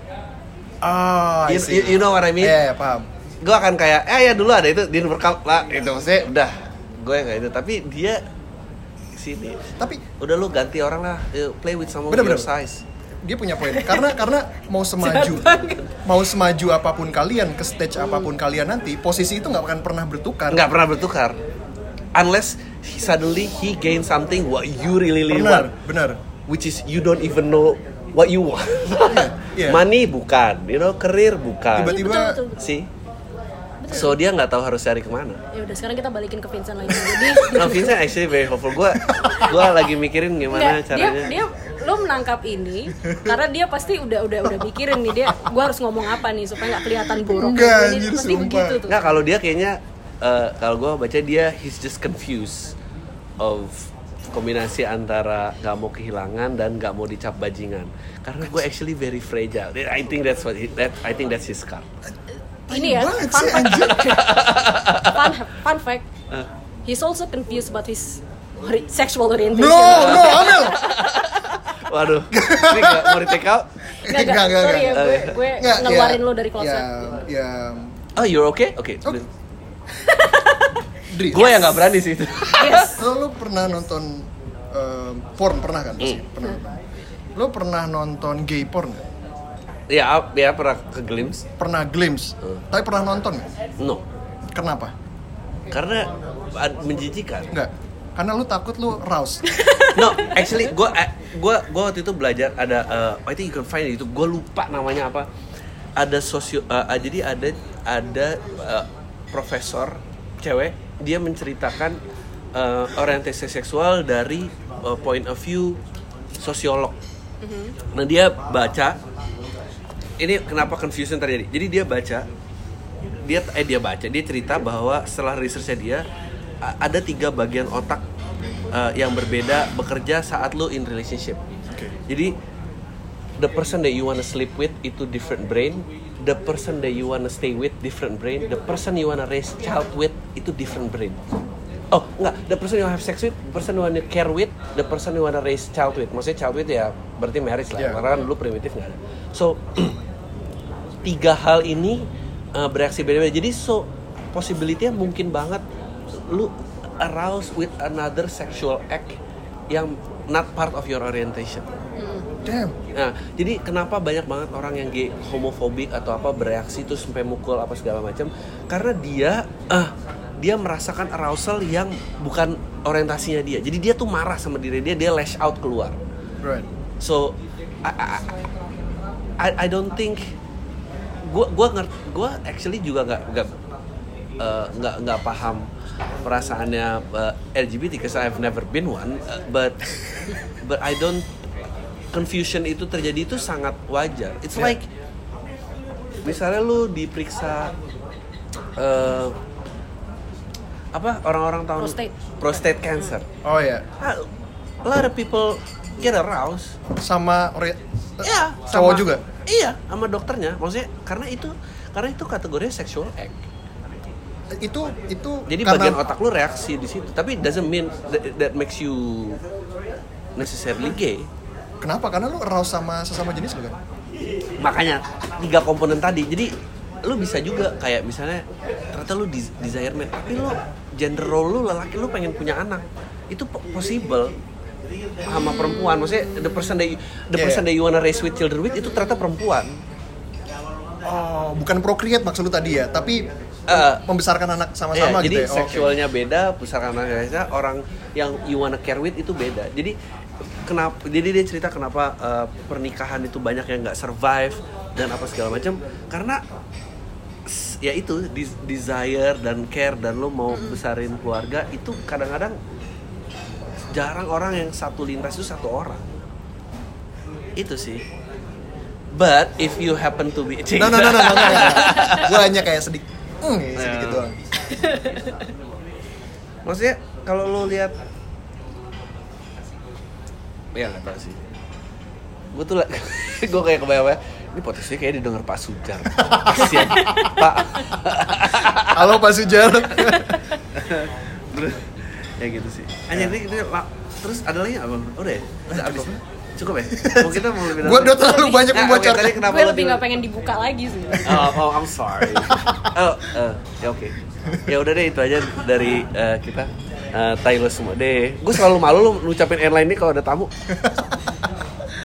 ah I You, you- you know what I mean? Iya, iya, paham gue akan kayak eh ya dulu ada itu di berkal lah itu maksudnya udah gue nggak itu tapi dia sini tapi udah lu ganti orang lah you play with someone Bener, your bener. size dia punya poin. Karena karena mau semaju mau semaju apa pun kalian ke stage apa pun kalian nanti posisi itu nggak akan pernah bertukar. Nggak pernah bertukar. Unless he, suddenly he gain something what you really really benar want. benar. Which is you don't even know what you want. Iya. money bukan you know career bukan. Tiba-tiba- betul betul, so dia nggak tahu harus cari ke mana ya udah sekarang kita balikin ke Vincent lagi jadi No, Vincent actually very hopeful. Gue gue lagi mikirin gimana Nggak, caranya. dia dia lo menangkap ini karena dia pasti udah udah udah mikirin nih dia gua harus ngomong apa nih supaya nggak kelihatan boros Enggak, Jadi anjir, pasti sumpah. begitu tuh Nggak kalau dia kayaknya eh, kalau gue baca dia he's just confused of kombinasi antara nggak mau kehilangan dan nggak mau dicap bajingan. Karena gue actually very fragile. I think that's what he, that I think that's his card. Ini ya banget fun sih, fact fun, fun fact Eh. he's also confused about his ori- sexual orientation no no Amel Waduh, ini nggak mau di take out? Nggak, nggak, Nggak, sorry ya gue gue Nggak, ngeluarin ya, lo dari closet ya ya Oh, you're okay? Oke. Oke. Dri Gue yang nggak berani sih itu. yes lo, lo pernah nonton eh, porn pernah kan pasti Hmm. pernah lo pernah nonton gay porn nggak? Ya, ya pernah ke glimpse? pernah glimpse Hmm. tapi pernah nonton nggak No. kenapa Karena menjijikan. Enggak. Karena lu takut lu raus. No, actually gue gua gua waktu itu belajar ada uh, I think you can find it itu gue lupa namanya apa. Ada sosio uh, uh, jadi ada ada uh, profesor cewek dia menceritakan uh, orientasi seksual dari uh, point of view sosiolog nah dia baca ini kenapa confusion terjadi? Jadi dia baca dia eh dia baca dia cerita bahwa setelah researchnya dia ada tiga bagian otak eh, yang berbeda bekerja saat lo in relationship. Oke. jadi the person that you wanna sleep with itu different brain the person that you wanna stay with different brain the person you wanna raise child with itu different brain. Oh enggak the person you have sex with the person you wanna care with the person you wanna raise child with. Maksudnya child with ya berarti marriage lah. Yeah. karena kan dulu primitif nggak ada so tiga hal ini uh, bereaksi beda-beda jadi so possibility mungkin banget lu aroused with another sexual act yang not part of your orientation Damn. Nah, jadi kenapa banyak banget orang yang gay homofobik atau apa bereaksi terus sampai mukul apa segala macam? Karena dia ah dia merasakan arousal yang bukan orientasinya dia. Jadi dia tuh marah sama diri dia, dia lash out keluar. Right. So I I, I, I don't think gua gua ngerti gua actually juga nggak nggak eh, nggak nggak paham perasaannya eh, LGBT because I've never been one eh, but but I don't confusion itu terjadi itu sangat wajar it's Yeah. like misalnya lu diperiksa eh, apa orang-orang tahun Prostate. prostate cancer Oh ya. Ah, a lot of people get aroused Sama ori- Iya, cowok sama- juga. Iya, sama dokternya. Maksudnya karena itu karena itu kategorinya sexual act. Itu itu Jadi karena bagian otak lu reaksi di situ. Tapi it doesn't mean that, that makes you necessarily gay. kenapa? Karena lu arouse sama sesama jenis lu kan? Makanya tiga komponen tadi. Jadi lu bisa juga kayak misalnya ternyata lu des- desire man, tapi lu gender role lu lelaki lu pengen punya anak. Itu po- possible sama perempuan. Maksudnya the person that you, the Yeah, person yeah. that you wanna raise with children with itu ternyata perempuan. Oh, bukan procreate maksud lu tadi ya, tapi Eh, membesarkan anak sama-sama jadi gitu ya. Oh, oke. seksualnya beda, pusaka anaknya orang yang you wanna care with itu beda. Jadi kenapa? Jadi dia cerita kenapa eh, pernikahan itu banyak yang nggak survive dan apa segala macam karena ya itu des- desire dan care dan lo mau besarin keluarga itu kadang-kadang jarang orang yang satu lintas itu satu orang. Itu sih. But if you happen to be No, no, no, no, no, no, no. Gue hanya kayak sedikit, sedikit Ya. doang. Maksudnya kalau lo lihat ya nggak tahu sih. Gue tuh gue kayak kebayang ini potensinya kayak didengar Pak Sujar. Kasian Pak. Halo Pak Sujar. Ya gitu sih. Hanya ini, ini Pak. Terus ada lagi nggak bang? Udah ya? Udah abis. Cukup ya? Mau kita mau lebih Gue udah terlalu banyak Nah, membocorkan. tadi kenapa gue lebih nggak pengen dibuka lagi sih Oh, oh, I'm sorry. Oh, eh, ya oke. Ya udah deh itu aja dari eh, kita. Eh, lo semua deh. Gue selalu malu lo ngucapin airline ini kalau ada tamu.